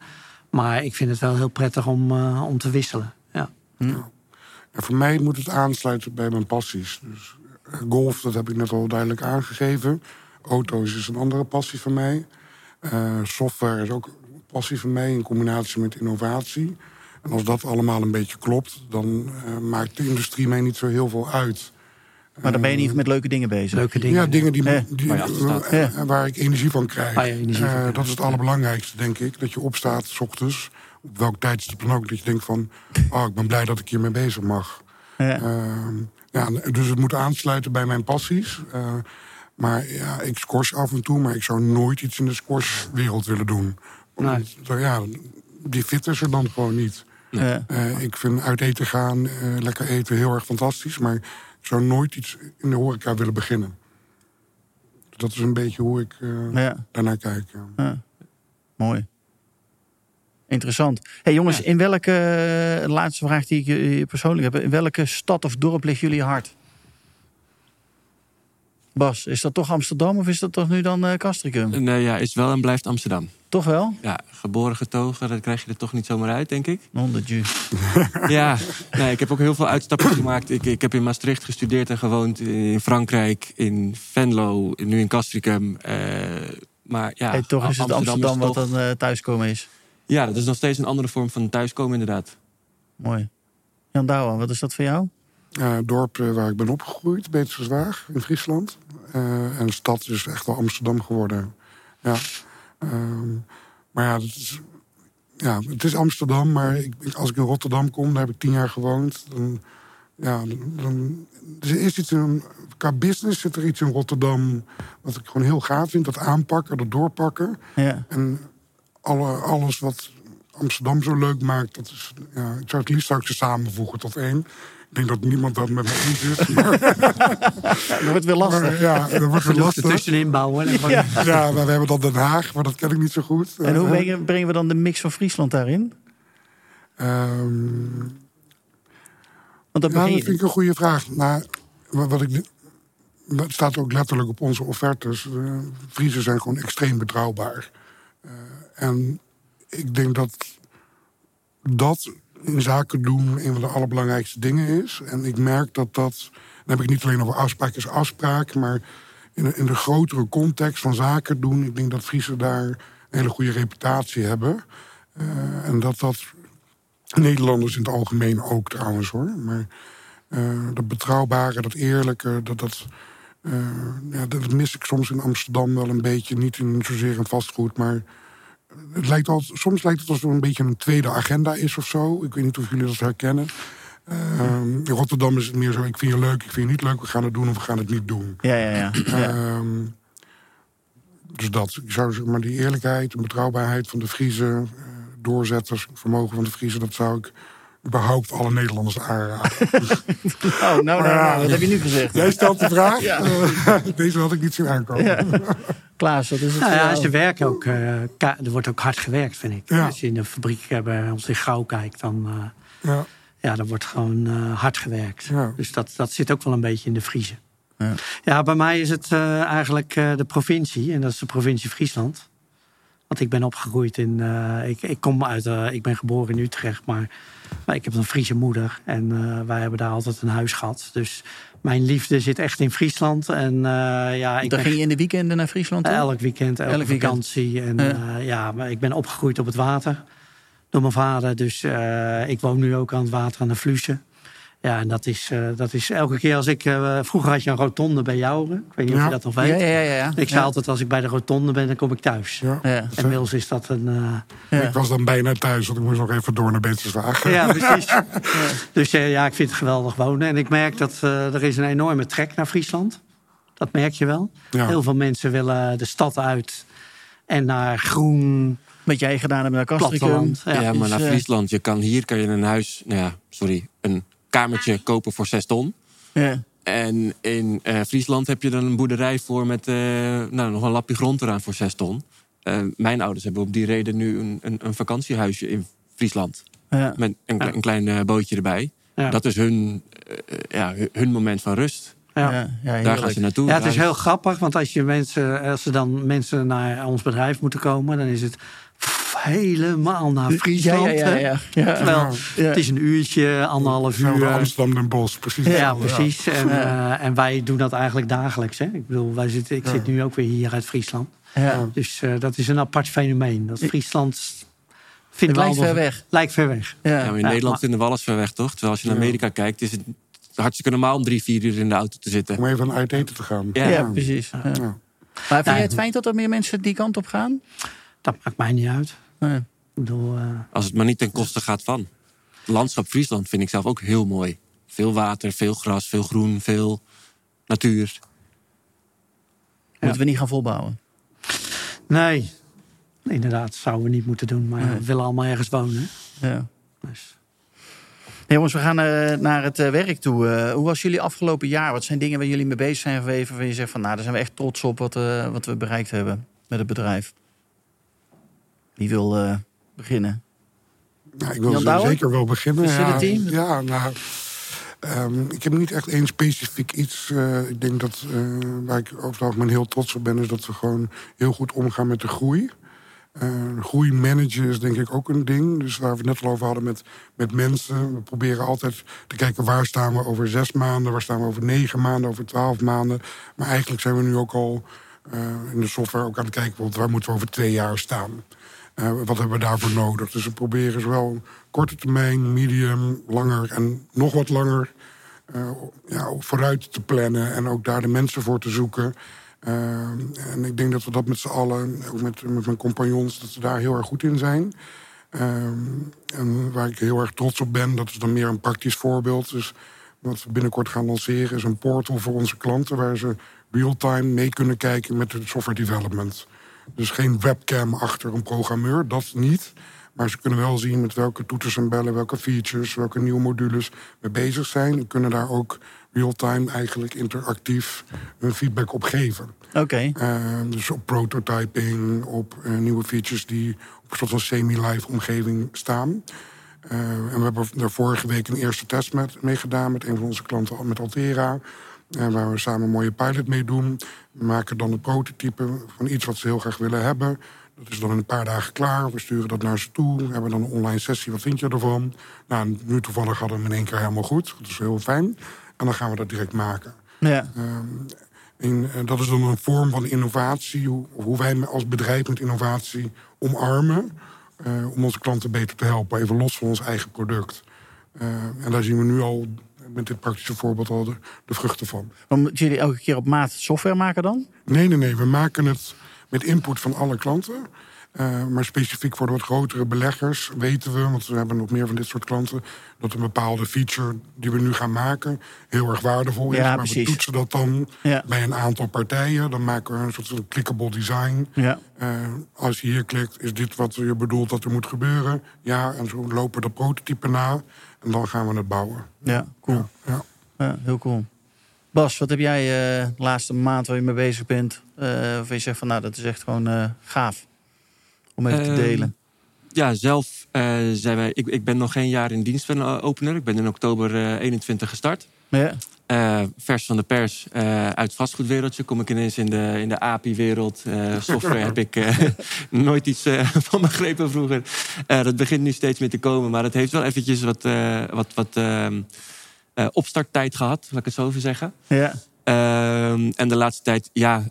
Maar ik vind het wel heel prettig om, eh, om te wisselen. Ja. En voor mij moet het aansluiten bij mijn passies. Dus eh, golf, dat heb ik net al duidelijk aangegeven. Auto's is een andere passie van mij. Eh, software is ook een passie van mij in combinatie met innovatie. En als dat allemaal een beetje klopt, dan maakt de industrie mij niet zo heel veel uit. Maar dan ben je niet met leuke dingen bezig. Leuke dingen. Ja, dingen die, Ja. die, eh, eh, waar ik energie van krijg. Waar je energie van Eh, krijgt. dat is het allerbelangrijkste, denk ik. Dat je opstaat, s ochtends, op welk tijdstip dan ook. Dat je denkt van, oh, ik ben blij dat ik hiermee bezig mag. Ja. Ehm, ja, dus het moet aansluiten bij mijn passies. Eh, maar ja, ik squash af en toe, maar ik zou nooit iets in de squashwereld willen doen. Omdat, ja, die fit is er dan gewoon niet. Ja. Eh, ik vind uit eten gaan, eh, lekker eten heel erg fantastisch. Maar zou nooit iets in de horeca willen beginnen. Dat is een beetje hoe ik eh, Ja. daarnaar kijk. ja. Ja. Mooi. Interessant. Hey jongens, in welke, eh, laatste vraag die ik eh, persoonlijk heb. In welke stad of dorp ligt jullie hart? Bas, is dat toch Amsterdam of is dat toch nu dan eh Castricum? Nee, ja, is wel en blijft Amsterdam. Toch wel? Ja, geboren getogen, dat krijg je er toch niet zomaar uit, denk ik. 100 ju. Ja, nee, ik heb ook heel veel uitstapjes gemaakt. Ik, ik heb in Maastricht gestudeerd en gewoond. In Frankrijk, in Venlo, nu in Castricum. Eh, maar ja, Hey, toch is het Amsterdam, is wat dan eh, thuiskomen is. Ja, dat is nog steeds een andere vorm van thuiskomen, inderdaad. Mooi. Jan Douwen, wat is dat voor jou? Eh, het dorp eh, waar ik ben opgegroeid, Beterswaag in Friesland. Eh, en de stad is echt wel Amsterdam geworden. Ja. Ehm, maar ja, het is, ja, het is Amsterdam, maar ik, als ik in Rotterdam kom, daar heb ik tien jaar gewoond. Dan, ja, dan, er is iets in, qua business zit er iets in Rotterdam wat ik gewoon heel gaaf vind. Dat aanpakken, dat doorpakken. Ja. En alle, alles wat Amsterdam zo leuk maakt, dat is, ja, ik zou het liefst ze samenvoegen tot één. Ik denk dat niemand dat met me eens is. Maar, Dat wordt weer lastig. maar ja, dat wordt weer Er lastig. tussenin bouwen. En Ja. Ja, maar we hebben dan Den Haag, maar dat ken ik niet zo goed. En hoe Eh, brengen, brengen we dan de mix van Friesland daarin? ehm, Want dan ja, begin dat vind ik een goede vraag. Nou, wat ik, dat staat ook letterlijk op onze offertes. Uh, Friesen zijn gewoon extreem betrouwbaar. Eh, en ik denk dat dat in zaken doen een van de allerbelangrijkste dingen is. En ik merk dat dat. Dan heb ik niet alleen over afspraak is afspraak, maar in de, in de grotere context van zaken doen. Ik denk dat Friesen daar een hele goede reputatie hebben. Eh, en dat dat. Nederlanders in het algemeen ook trouwens hoor. Maar eh, dat betrouwbare, dat eerlijke, dat, dat, eh, ja, dat mis ik soms in Amsterdam wel een beetje. Niet in zozeer in vastgoed, maar het lijkt al, soms lijkt het alsof er een beetje een tweede agenda is of zo. Ik weet niet of jullie dat herkennen. Ehm, in Rotterdam is het meer zo, ik vind je leuk, ik vind je niet leuk, we gaan het doen of we gaan het niet doen. Ja, ja, ja. ja. Ehm, dus dat, ik zou zeg maar die eerlijkheid en betrouwbaarheid van de Friese uh, doorzetters, vermogen van de Friese, dat zou ik überhaupt alle Nederlanders aanraden. oh, nou, nou, nou, wat heb je nu gezegd? Jij stelt de vraag. Ja. Deze had ik niet zien aankomen. Ja. Klaas, dat is het. Nou ja, ze werken ook. Uh, er wordt ook hard gewerkt, vind ik. Ja. Als je in de fabriek uh, bij ons in Gauw kijkt, dan. Uh, ja. ja, er wordt gewoon hard gewerkt. Ja. Dus dat, dat zit ook wel een beetje in de Friese. Ja, ja bij mij is het eigenlijk de provincie, en dat is de provincie Friesland. Want ik ben opgegroeid in. ik, ik kom uit. ik ben geboren in Utrecht, maar, maar ik heb een Friese moeder. En wij hebben daar altijd een huis gehad. Dus mijn liefde zit echt in Friesland. En, uh, ja, ik Dan ging je in de weekenden naar Friesland? Elk weekend, elke elk vakantie. En ja. Uh, ja, maar ik ben opgegroeid op het water door mijn vader. Dus uh, ik woon nu ook aan het water aan de Vlussen. Ja, en dat is, uh, dat is elke keer als ik... Uh, vroeger had je een rotonde bij jou. Ik weet niet ja. of je dat nog weet. Ja, ja, ja, ja. Ik zei altijd, als ik bij de rotonde ben, dan kom ik thuis. Ja. Ja. Inmiddels is dat een... Uh, ik was dan bijna thuis, want ik moest nog even door naar Beterswagen. Ja, precies. Dus ja, ik vind het geweldig wonen. En ik merk dat er is een enorme trek naar Friesland. Dat merk je wel. Heel veel mensen willen de stad uit en naar groen... Wat jij gedaan hebt naar Castricum. Ja, ja, maar naar Friesland. Je kan, hier kan je een huis... Nou ja, sorry, een kamertje kopen voor 6 ton. Ja. En in uh, Friesland heb je dan een boerderij voor met uh, nou, nog een lapje grond eraan voor 6 ton. Uh, mijn ouders hebben op die reden nu een, een, een vakantiehuisje in Friesland. Ja. Met een, ja. een klein bootje erbij. Ja. Dat is hun, ja, hun moment van rust. Ja. Ja, Daar gaan ze naartoe. Ja, het is heel grappig, want als, je mensen, als er dan mensen naar ons bedrijf moeten komen, dan is het helemaal naar Friesland. Ja, ja, ja, ja. Terwijl, het is een uurtje, anderhalf uur. Amsterdam en Bos, precies. Ja, precies. En, uh, en wij doen dat eigenlijk dagelijks. Hè? Ik bedoel, wij zitten, ik zit nu ook weer hier uit Friesland. Ja. Dus uh, dat is een apart fenomeen. Dat Friesland... Vindt het lijkt ver weg. Lijkt ver weg. Ja. in Nederland maar, vinden we alles ver weg, toch? Terwijl als je naar Amerika kijkt, is het hartstikke normaal om drie, vier uur in de auto te zitten. Om even uit eten te gaan. Ja, precies. Maar vind jij het fijn dat er meer mensen die kant op gaan? Dat maakt mij niet uit. Nee. Bedoel, uh... Als het maar niet ten koste gaat van. Landschap Friesland vind ik zelf ook heel mooi. Veel water, veel gras, veel groen, veel natuur. Moeten we niet gaan volbouwen? Nee, inderdaad, zouden we niet moeten doen. Maar nee. we willen allemaal ergens wonen. Ja. Dus. Nee, jongens, we gaan uh, naar het uh, werk toe. Uh, hoe was jullie afgelopen jaar? Wat zijn dingen waar jullie mee bezig zijn geweest? Waar je zegt van, nou, daar zijn we echt trots op wat, wat we bereikt hebben met het bedrijf. Wie wil uh, beginnen? Nou, ik wil zeker wel beginnen. Ja, ja, nou, um, ik heb niet echt één specifiek iets. Uh, ik denk dat uh, waar ik over het algemeen heel trots op ben, is dat we gewoon heel goed omgaan met de groei. Uh, groei managen is denk ik ook een ding. Dus waar we het net al over hadden met, met mensen. We proberen altijd te kijken waar staan we over zes maanden, waar staan we over negen maanden, over twaalf maanden. Maar eigenlijk zijn we nu ook al in de software ook aan het kijken, waar moeten we over twee jaar staan. Uh, wat hebben we daarvoor nodig? Dus we proberen zowel korte termijn, medium, langer en nog wat langer uh, ja, vooruit te plannen en ook daar de mensen voor te zoeken. Uh, en ik denk dat we dat met z'n allen, ook met, mijn compagnons, dat we daar heel erg goed in zijn. en waar ik heel erg trots op ben, dat is dan meer een praktisch voorbeeld. Dus wat we binnenkort gaan lanceren is een portal voor onze klanten waar ze real-time mee kunnen kijken met het software development. Dus geen webcam achter een programmeur, dat niet. Maar ze kunnen wel zien met welke toeters en bellen, welke features, welke nieuwe modules we bezig zijn. En kunnen daar ook real-time eigenlijk interactief hun feedback op geven. Oké. Uh, dus op prototyping, op uh, nieuwe features die op een soort van semi-live omgeving staan. Uh, en we hebben daar vorige week een eerste test met, mee gedaan met een van onze klanten, met Altera. En waar we samen een mooie pilot mee doen. We maken dan een prototype van iets wat ze heel graag willen hebben. Dat is dan in een paar dagen klaar. We sturen dat naar ze toe. We hebben dan een online sessie. Wat vind je ervan? Nou, nu toevallig hadden we hem in één keer helemaal goed. Dat is heel fijn. En dan gaan we dat direct maken. Ja. Um, en, en dat is dan een vorm van innovatie. Hoe, hoe wij als bedrijf met innovatie omarmen. Uh, om onze klanten beter te helpen. Even los van ons eigen product. Uh, en daar zien we nu al met dit praktische voorbeeld al de, de vruchten van. Maar moeten jullie elke keer op maat software maken dan? Nee, nee, nee. We maken het met input van alle klanten. Uh, maar specifiek voor de wat grotere beleggers weten we, want we hebben nog meer van dit soort klanten, dat een bepaalde feature die we nu gaan maken heel erg waardevol is. Ja, maar precies. we toetsen dat dan Ja. bij een aantal partijen. Dan maken we een soort van clickable design. Ja. Uh, als je hier klikt, is dit wat je bedoelt dat er moet gebeuren? Ja, en zo lopen de prototypen na. En dan gaan we het bouwen. Ja, cool. Ja. Ja, heel cool. Bas, wat heb jij uh, de laatste maand waar je mee bezig bent? Of je zegt van nou, dat is echt gewoon gaaf om even te Ehm, delen. Ja, zelf uh, zijn wij. Ik, ik ben nog geen jaar in dienst van opener. Ik ben in oktober uh, 21 gestart. Ja. Uh, vers van de pers uh, uit het vastgoedwereldje. Kom ik ineens in de, in de API-wereld. Uh, software heb ik nooit iets van begrepen vroeger. Dat begint nu steeds meer te komen. Maar het heeft wel eventjes wat, wat, wat uh, opstarttijd gehad. Laat ik het zo even zeggen. Ja. Uh, en de laatste tijd, ja...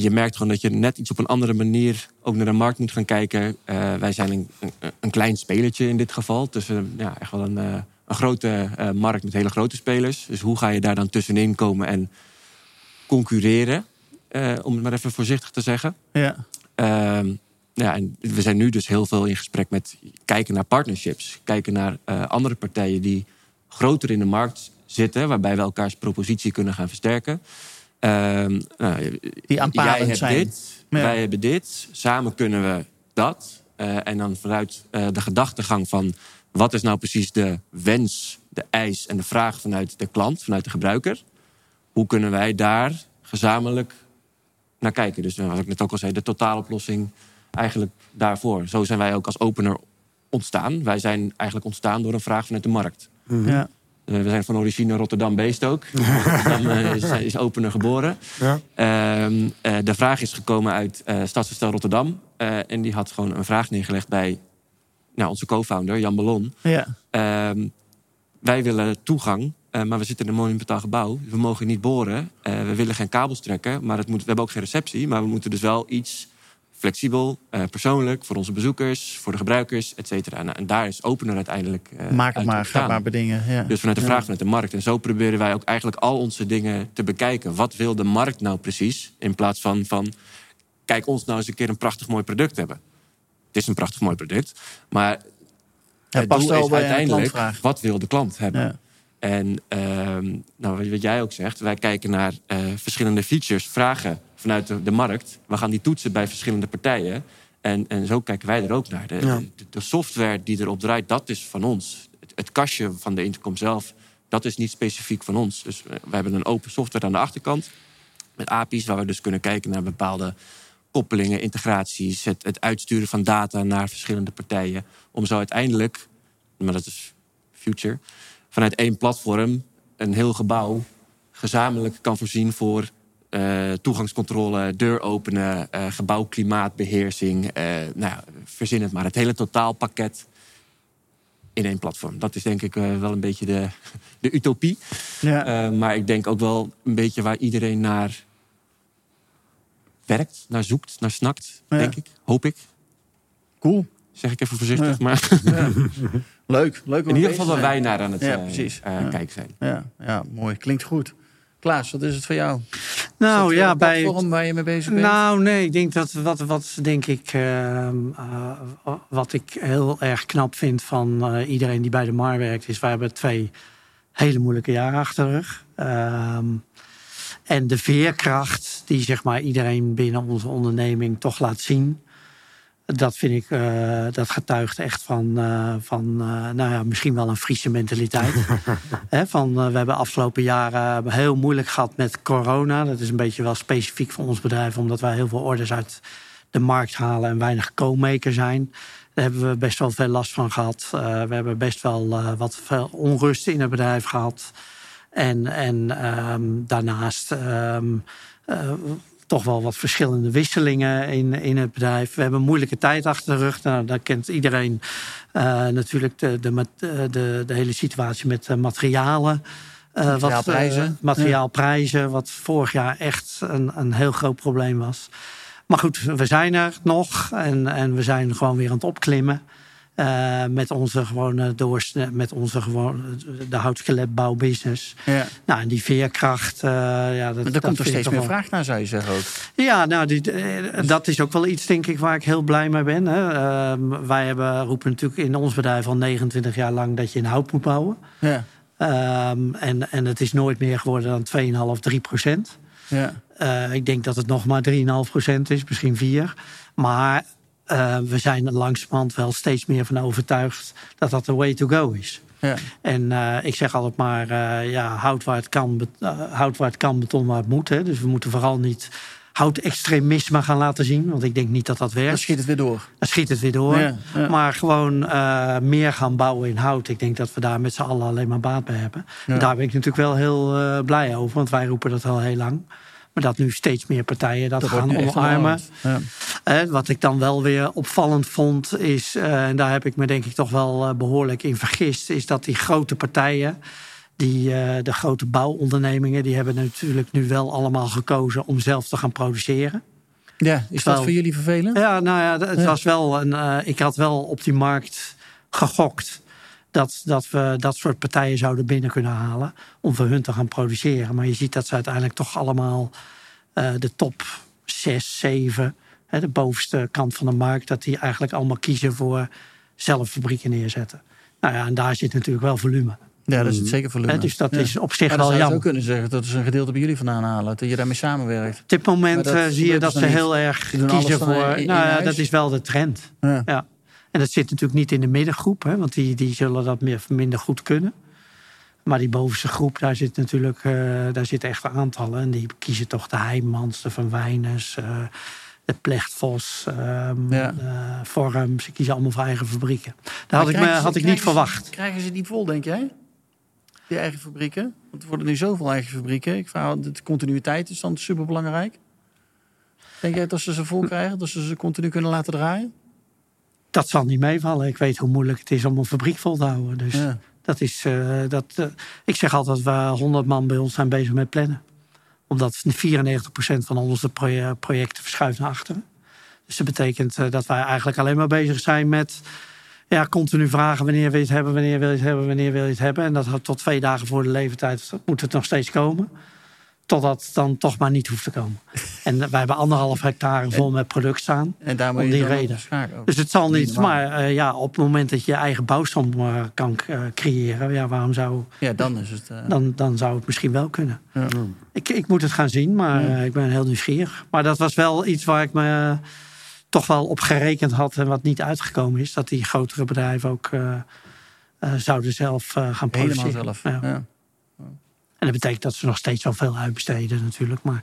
Je merkt gewoon dat je net iets op een andere manier ook naar de markt moet gaan kijken. Uh, wij zijn een, een, een, klein spelertje in dit geval. Tussen ja, echt wel een, uh, een grote uh, markt met hele grote spelers. Dus hoe ga je daar dan tussenin komen en concurreren? Om het maar even voorzichtig te zeggen. Ja. Uh, ja, en we zijn nu dus heel veel in gesprek met kijken naar partnerships. Kijken naar andere partijen die groter in de markt zitten. Waarbij we elkaars propositie kunnen gaan versterken. Uh, nou, die jij hebt zijn. dit, ja. wij hebben dit. Samen kunnen we dat. Uh, en dan vanuit uh, de gedachtegang van... wat is nou precies de wens, de eis en de vraag vanuit de klant, vanuit de gebruiker? Hoe kunnen wij daar gezamenlijk naar kijken? Dus wat ik net ook al zei, de totaaloplossing eigenlijk daarvoor. Zo zijn wij ook als opener ontstaan. Wij zijn eigenlijk ontstaan door een vraag vanuit de markt. Mhm. Ja. Uh, we zijn van origine Rotterdam-based ook. Rotterdam uh, is, is, opener geboren. Ja. Uh, de vraag is gekomen uit uh, Stadsverstel Rotterdam. Uh, en die had gewoon een vraag neergelegd bij nou, onze co-founder Jan Ballon. Ja. Ehm, wij willen toegang, uh, maar we zitten in een monumentaal gebouw. We mogen niet boren. we willen geen kabels trekken, maar het moet, we hebben ook geen receptie. Maar we moeten dus wel iets flexibel, uh, persoonlijk, voor onze bezoekers, voor de gebruikers, et cetera. Nou, en daar is opener uiteindelijk. Uh, Maak het maar, ga maar bedingen. Ja. Dus vanuit de vraag vanuit de markt. En zo proberen wij ook eigenlijk al onze dingen te bekijken. Wat wil de markt nou precies? In plaats van, van kijk ons nou eens een keer een prachtig mooi product hebben. Het is een prachtig mooi product, maar ja, het past doel is uiteindelijk wat wil de klant hebben. Ja. En uh, nou, wat jij ook zegt, wij kijken naar uh, verschillende features, vragen vanuit de, de, markt. We gaan die toetsen bij verschillende partijen. En, en zo kijken wij er ook naar. De, Ja. de, de software die erop draait, dat is van ons. Het, het, kastje van de intercom zelf, dat is niet specifiek van ons. Dus we hebben een open software aan de achterkant. Met API's, waar we dus kunnen kijken naar bepaalde koppelingen, integraties. Het, het uitsturen van data naar verschillende partijen. Om zo uiteindelijk, maar dat is future vanuit één platform een heel gebouw gezamenlijk kan voorzien voor uh, toegangscontrole, deur openen, uh, gebouwklimaatbeheersing. Uh, nou ja, verzin het maar. Het hele totaalpakket in één platform. Dat is denk ik wel een beetje de, de utopie. Ja. maar ik denk ook wel een beetje waar iedereen naar werkt, naar zoekt, naar snakt, Ja. denk ik. Hoop ik. Cool. Zeg ik even voorzichtig, Ja. maar Ja. Leuk. Leuk om in ieder geval waar wij naar aan het eh, eh, Ja. kijken zijn. Ja, ja, mooi. Klinkt goed. Klaas, wat is het voor jou? Nou ja, bij. platform waar je mee bezig bent? Nou, nee, ik denk dat wat, wat denk ik, ehm, eh, wat ik heel erg knap vind van eh, iedereen die bij de MAR werkt, is wij hebben twee hele moeilijke jaren achter de rug. Ehm, en de veerkracht die zeg maar iedereen binnen onze onderneming toch laat zien. Dat vind ik, eh, dat getuigt echt van, eh, van eh, nou ja, misschien wel een Friese mentaliteit. Van, we hebben afgelopen jaren heel moeilijk gehad met corona. Dat is een beetje wel specifiek voor ons bedrijf, omdat wij heel veel orders uit de markt halen en weinig co-maker zijn. Daar hebben we best wel veel last van gehad. Eh, we hebben best wel wat veel onrust in het bedrijf gehad. En, en ehm, daarnaast ehm, eh, toch wel wat verschillende wisselingen in, in het bedrijf. We hebben een moeilijke tijd achter de rug. Nou, daar kent iedereen eh, natuurlijk de, de, eh, de, de hele situatie met eh, materialen. Wat, Materiaalprijzen. eh, materiaalprijzen, wat vorig jaar echt een, een heel groot probleem was. Maar goed, we zijn er nog en, en we zijn gewoon weer aan het opklimmen. Uh, met onze gewone doorsnee, met onze gewone de houtskeletbouwbusiness. Ja. Nou, en die veerkracht. Uh, ja, dat, er komt er steeds meer vraag naar, zou je zeggen ook. Ja, nou, die, dat is ook wel iets, denk ik, waar ik heel blij mee ben. Hè. Uh, wij hebben, roepen natuurlijk in ons bedrijf al 29 jaar lang dat je in hout moet bouwen. Ja. Um, en, en het is nooit meer geworden dan 2,5, 3 procent. Ja. Ik denk dat het nog maar 3,5 procent is, misschien 4. Maar uh, we zijn er langzamerhand wel steeds meer van overtuigd dat dat de way to go is. Ja. En uh, ik zeg altijd maar, ja, hout waar het kan, hout waar het kan, beton waar het moet. Hè. Dus we moeten vooral niet hout-extremisme gaan laten zien. Want ik denk niet dat dat werkt. Dan schiet het weer door. Dan schiet het weer door. Ja, ja. Maar gewoon uh, meer gaan bouwen in hout. Ik denk dat we daar met z'n allen alleen maar baat bij hebben. Ja. Daar ben ik natuurlijk wel heel uh, blij over. Want wij roepen dat al heel lang. Maar dat nu steeds meer partijen dat, dat gaan omarmen. Uh, wat ik dan wel weer opvallend vond is... en daar heb ik me denk ik toch wel behoorlijk in vergist... is dat die grote partijen die, uh, de grote bouwondernemingen die hebben natuurlijk nu wel allemaal gekozen om zelf te gaan produceren. Ja, is dat voor jullie vervelend? Ja, nou ja, het was wel een. Ik had wel op die markt gegokt dat, dat we dat soort partijen zouden binnen kunnen halen om voor hun te gaan produceren. Maar je ziet dat ze uiteindelijk toch allemaal uh, de top 6, 7, hè, de bovenste kant van de markt, dat die eigenlijk allemaal kiezen voor zelf fabrieken neerzetten. Nou ja, en daar zit natuurlijk wel volume. Ja, dat is het zeker volume. dus dat is op zich wel jammer. zou je ook kunnen zeggen dat is een gedeelte bij jullie vandaan halen. Dat je daarmee samenwerkt. Op dit moment uh, zie je dat ze heel erg kiezen voor... nou ja, dat is wel de trend. Ja. ja. En dat zit natuurlijk niet in de middengroep. Hè, want die, die zullen dat meer, minder goed kunnen. Maar die bovenste groep, daar zit natuurlijk uh, daar zitten echt aantallen. En die kiezen toch de Heijmans, de Van Wijners... Uh, de Plechtvos, um, ja. uh, Forum. Ze kiezen allemaal voor eigen fabrieken. Daar had ik, me, had ik niet verwacht. Krijgen ze die vol, denk jij? die eigen fabrieken? Want er worden nu zoveel eigen fabrieken. Ik vraag, de continuïteit is dan superbelangrijk. Denk jij dat ze ze vol krijgen? Dat ze ze continu kunnen laten draaien? Dat zal niet meevallen. Ik weet hoe moeilijk het is om een fabriek vol te houden. Dus dat is, uh, dat, uh, ik zeg altijd, we 100 man bij ons zijn bezig met plannen. Omdat 94% van onze projecten verschuift naar achteren. Dus dat betekent uh, dat wij eigenlijk alleen maar bezig zijn met ja, continu vragen wanneer wil je het hebben, wanneer wil je het hebben, wanneer wil je het hebben. En dat tot twee dagen voor de leeftijd moet het nog steeds komen. Totdat het dan toch maar niet hoeft te komen. En wij hebben anderhalf hectare vol met product staan. En daar moet om die reden. Dus het zal niet. Maar uh, ja, op het moment dat je je eigen bouwstom uh, kan uh, creëren, ja, waarom zou. Ja, dan is het. Dan, dan zou het misschien wel kunnen. Ja. Ik, ik moet het gaan zien, maar ik ben heel nieuwsgierig. Maar dat was wel iets waar ik me toch wel op gerekend had en wat niet uitgekomen is, dat die grotere bedrijven ook zouden zelf gaan produceren. Helemaal zelf. Ja. Dat betekent dat ze nog steeds wel veel uitbesteden natuurlijk, maar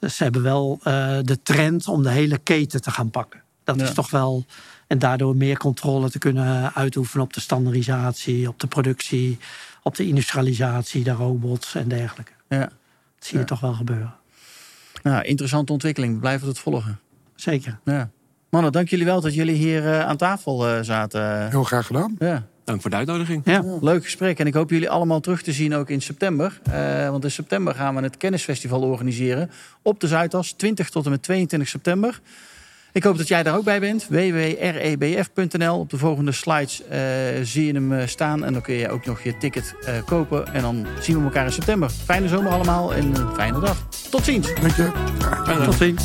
ze hebben wel de trend om de hele keten te gaan pakken. Dat is toch wel en daardoor meer controle te kunnen uitoefenen op de standaardisatie, op de productie, op de industrialisatie, de robots en dergelijke. Ja. Dat zie je toch wel gebeuren. Nou, interessante ontwikkeling. We blijven het volgen zeker. Ja. Mannen, dank jullie wel dat jullie hier uh, aan tafel uh, zaten. Heel graag gedaan. Ja. Dank voor de uitnodiging. Ja, leuk gesprek. En ik hoop jullie allemaal terug te zien ook in september. Uh, want in september gaan we het Kennisfestival organiseren. Op de Zuidas, 20 tot en met 22 september. Ik hoop dat jij daar ook bij bent. www.rebf.nl. Op de volgende slides uh, zie je hem staan. En dan kun je ook nog je ticket uh, kopen. En dan zien we elkaar in september. Fijne zomer allemaal en een fijne dag. Tot ziens. Dank je. Tot ziens.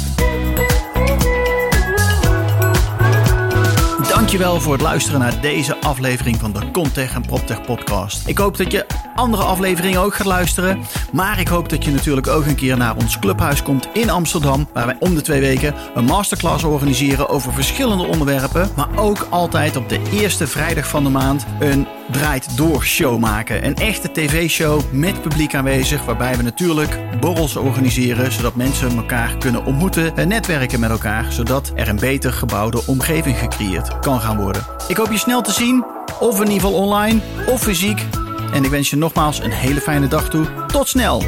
Dankjewel voor het luisteren naar deze aflevering van de Contech en PropTech podcast. Ik hoop dat je andere afleveringen ook gaat luisteren. Maar ik hoop dat je natuurlijk ook een keer naar ons clubhuis komt in Amsterdam. Waar wij om de twee weken een masterclass organiseren over verschillende onderwerpen. Maar ook altijd op de eerste vrijdag van de maand een draait door show maken. Een echte tv-show met publiek aanwezig. Waarbij we natuurlijk borrels organiseren. Zodat mensen elkaar kunnen ontmoeten en netwerken met elkaar. Zodat er een beter gebouwde omgeving gecreëerd gaan worden. Ik hoop je snel te zien. Of in ieder geval online of fysiek. En ik wens je nogmaals een hele fijne dag toe. Tot snel!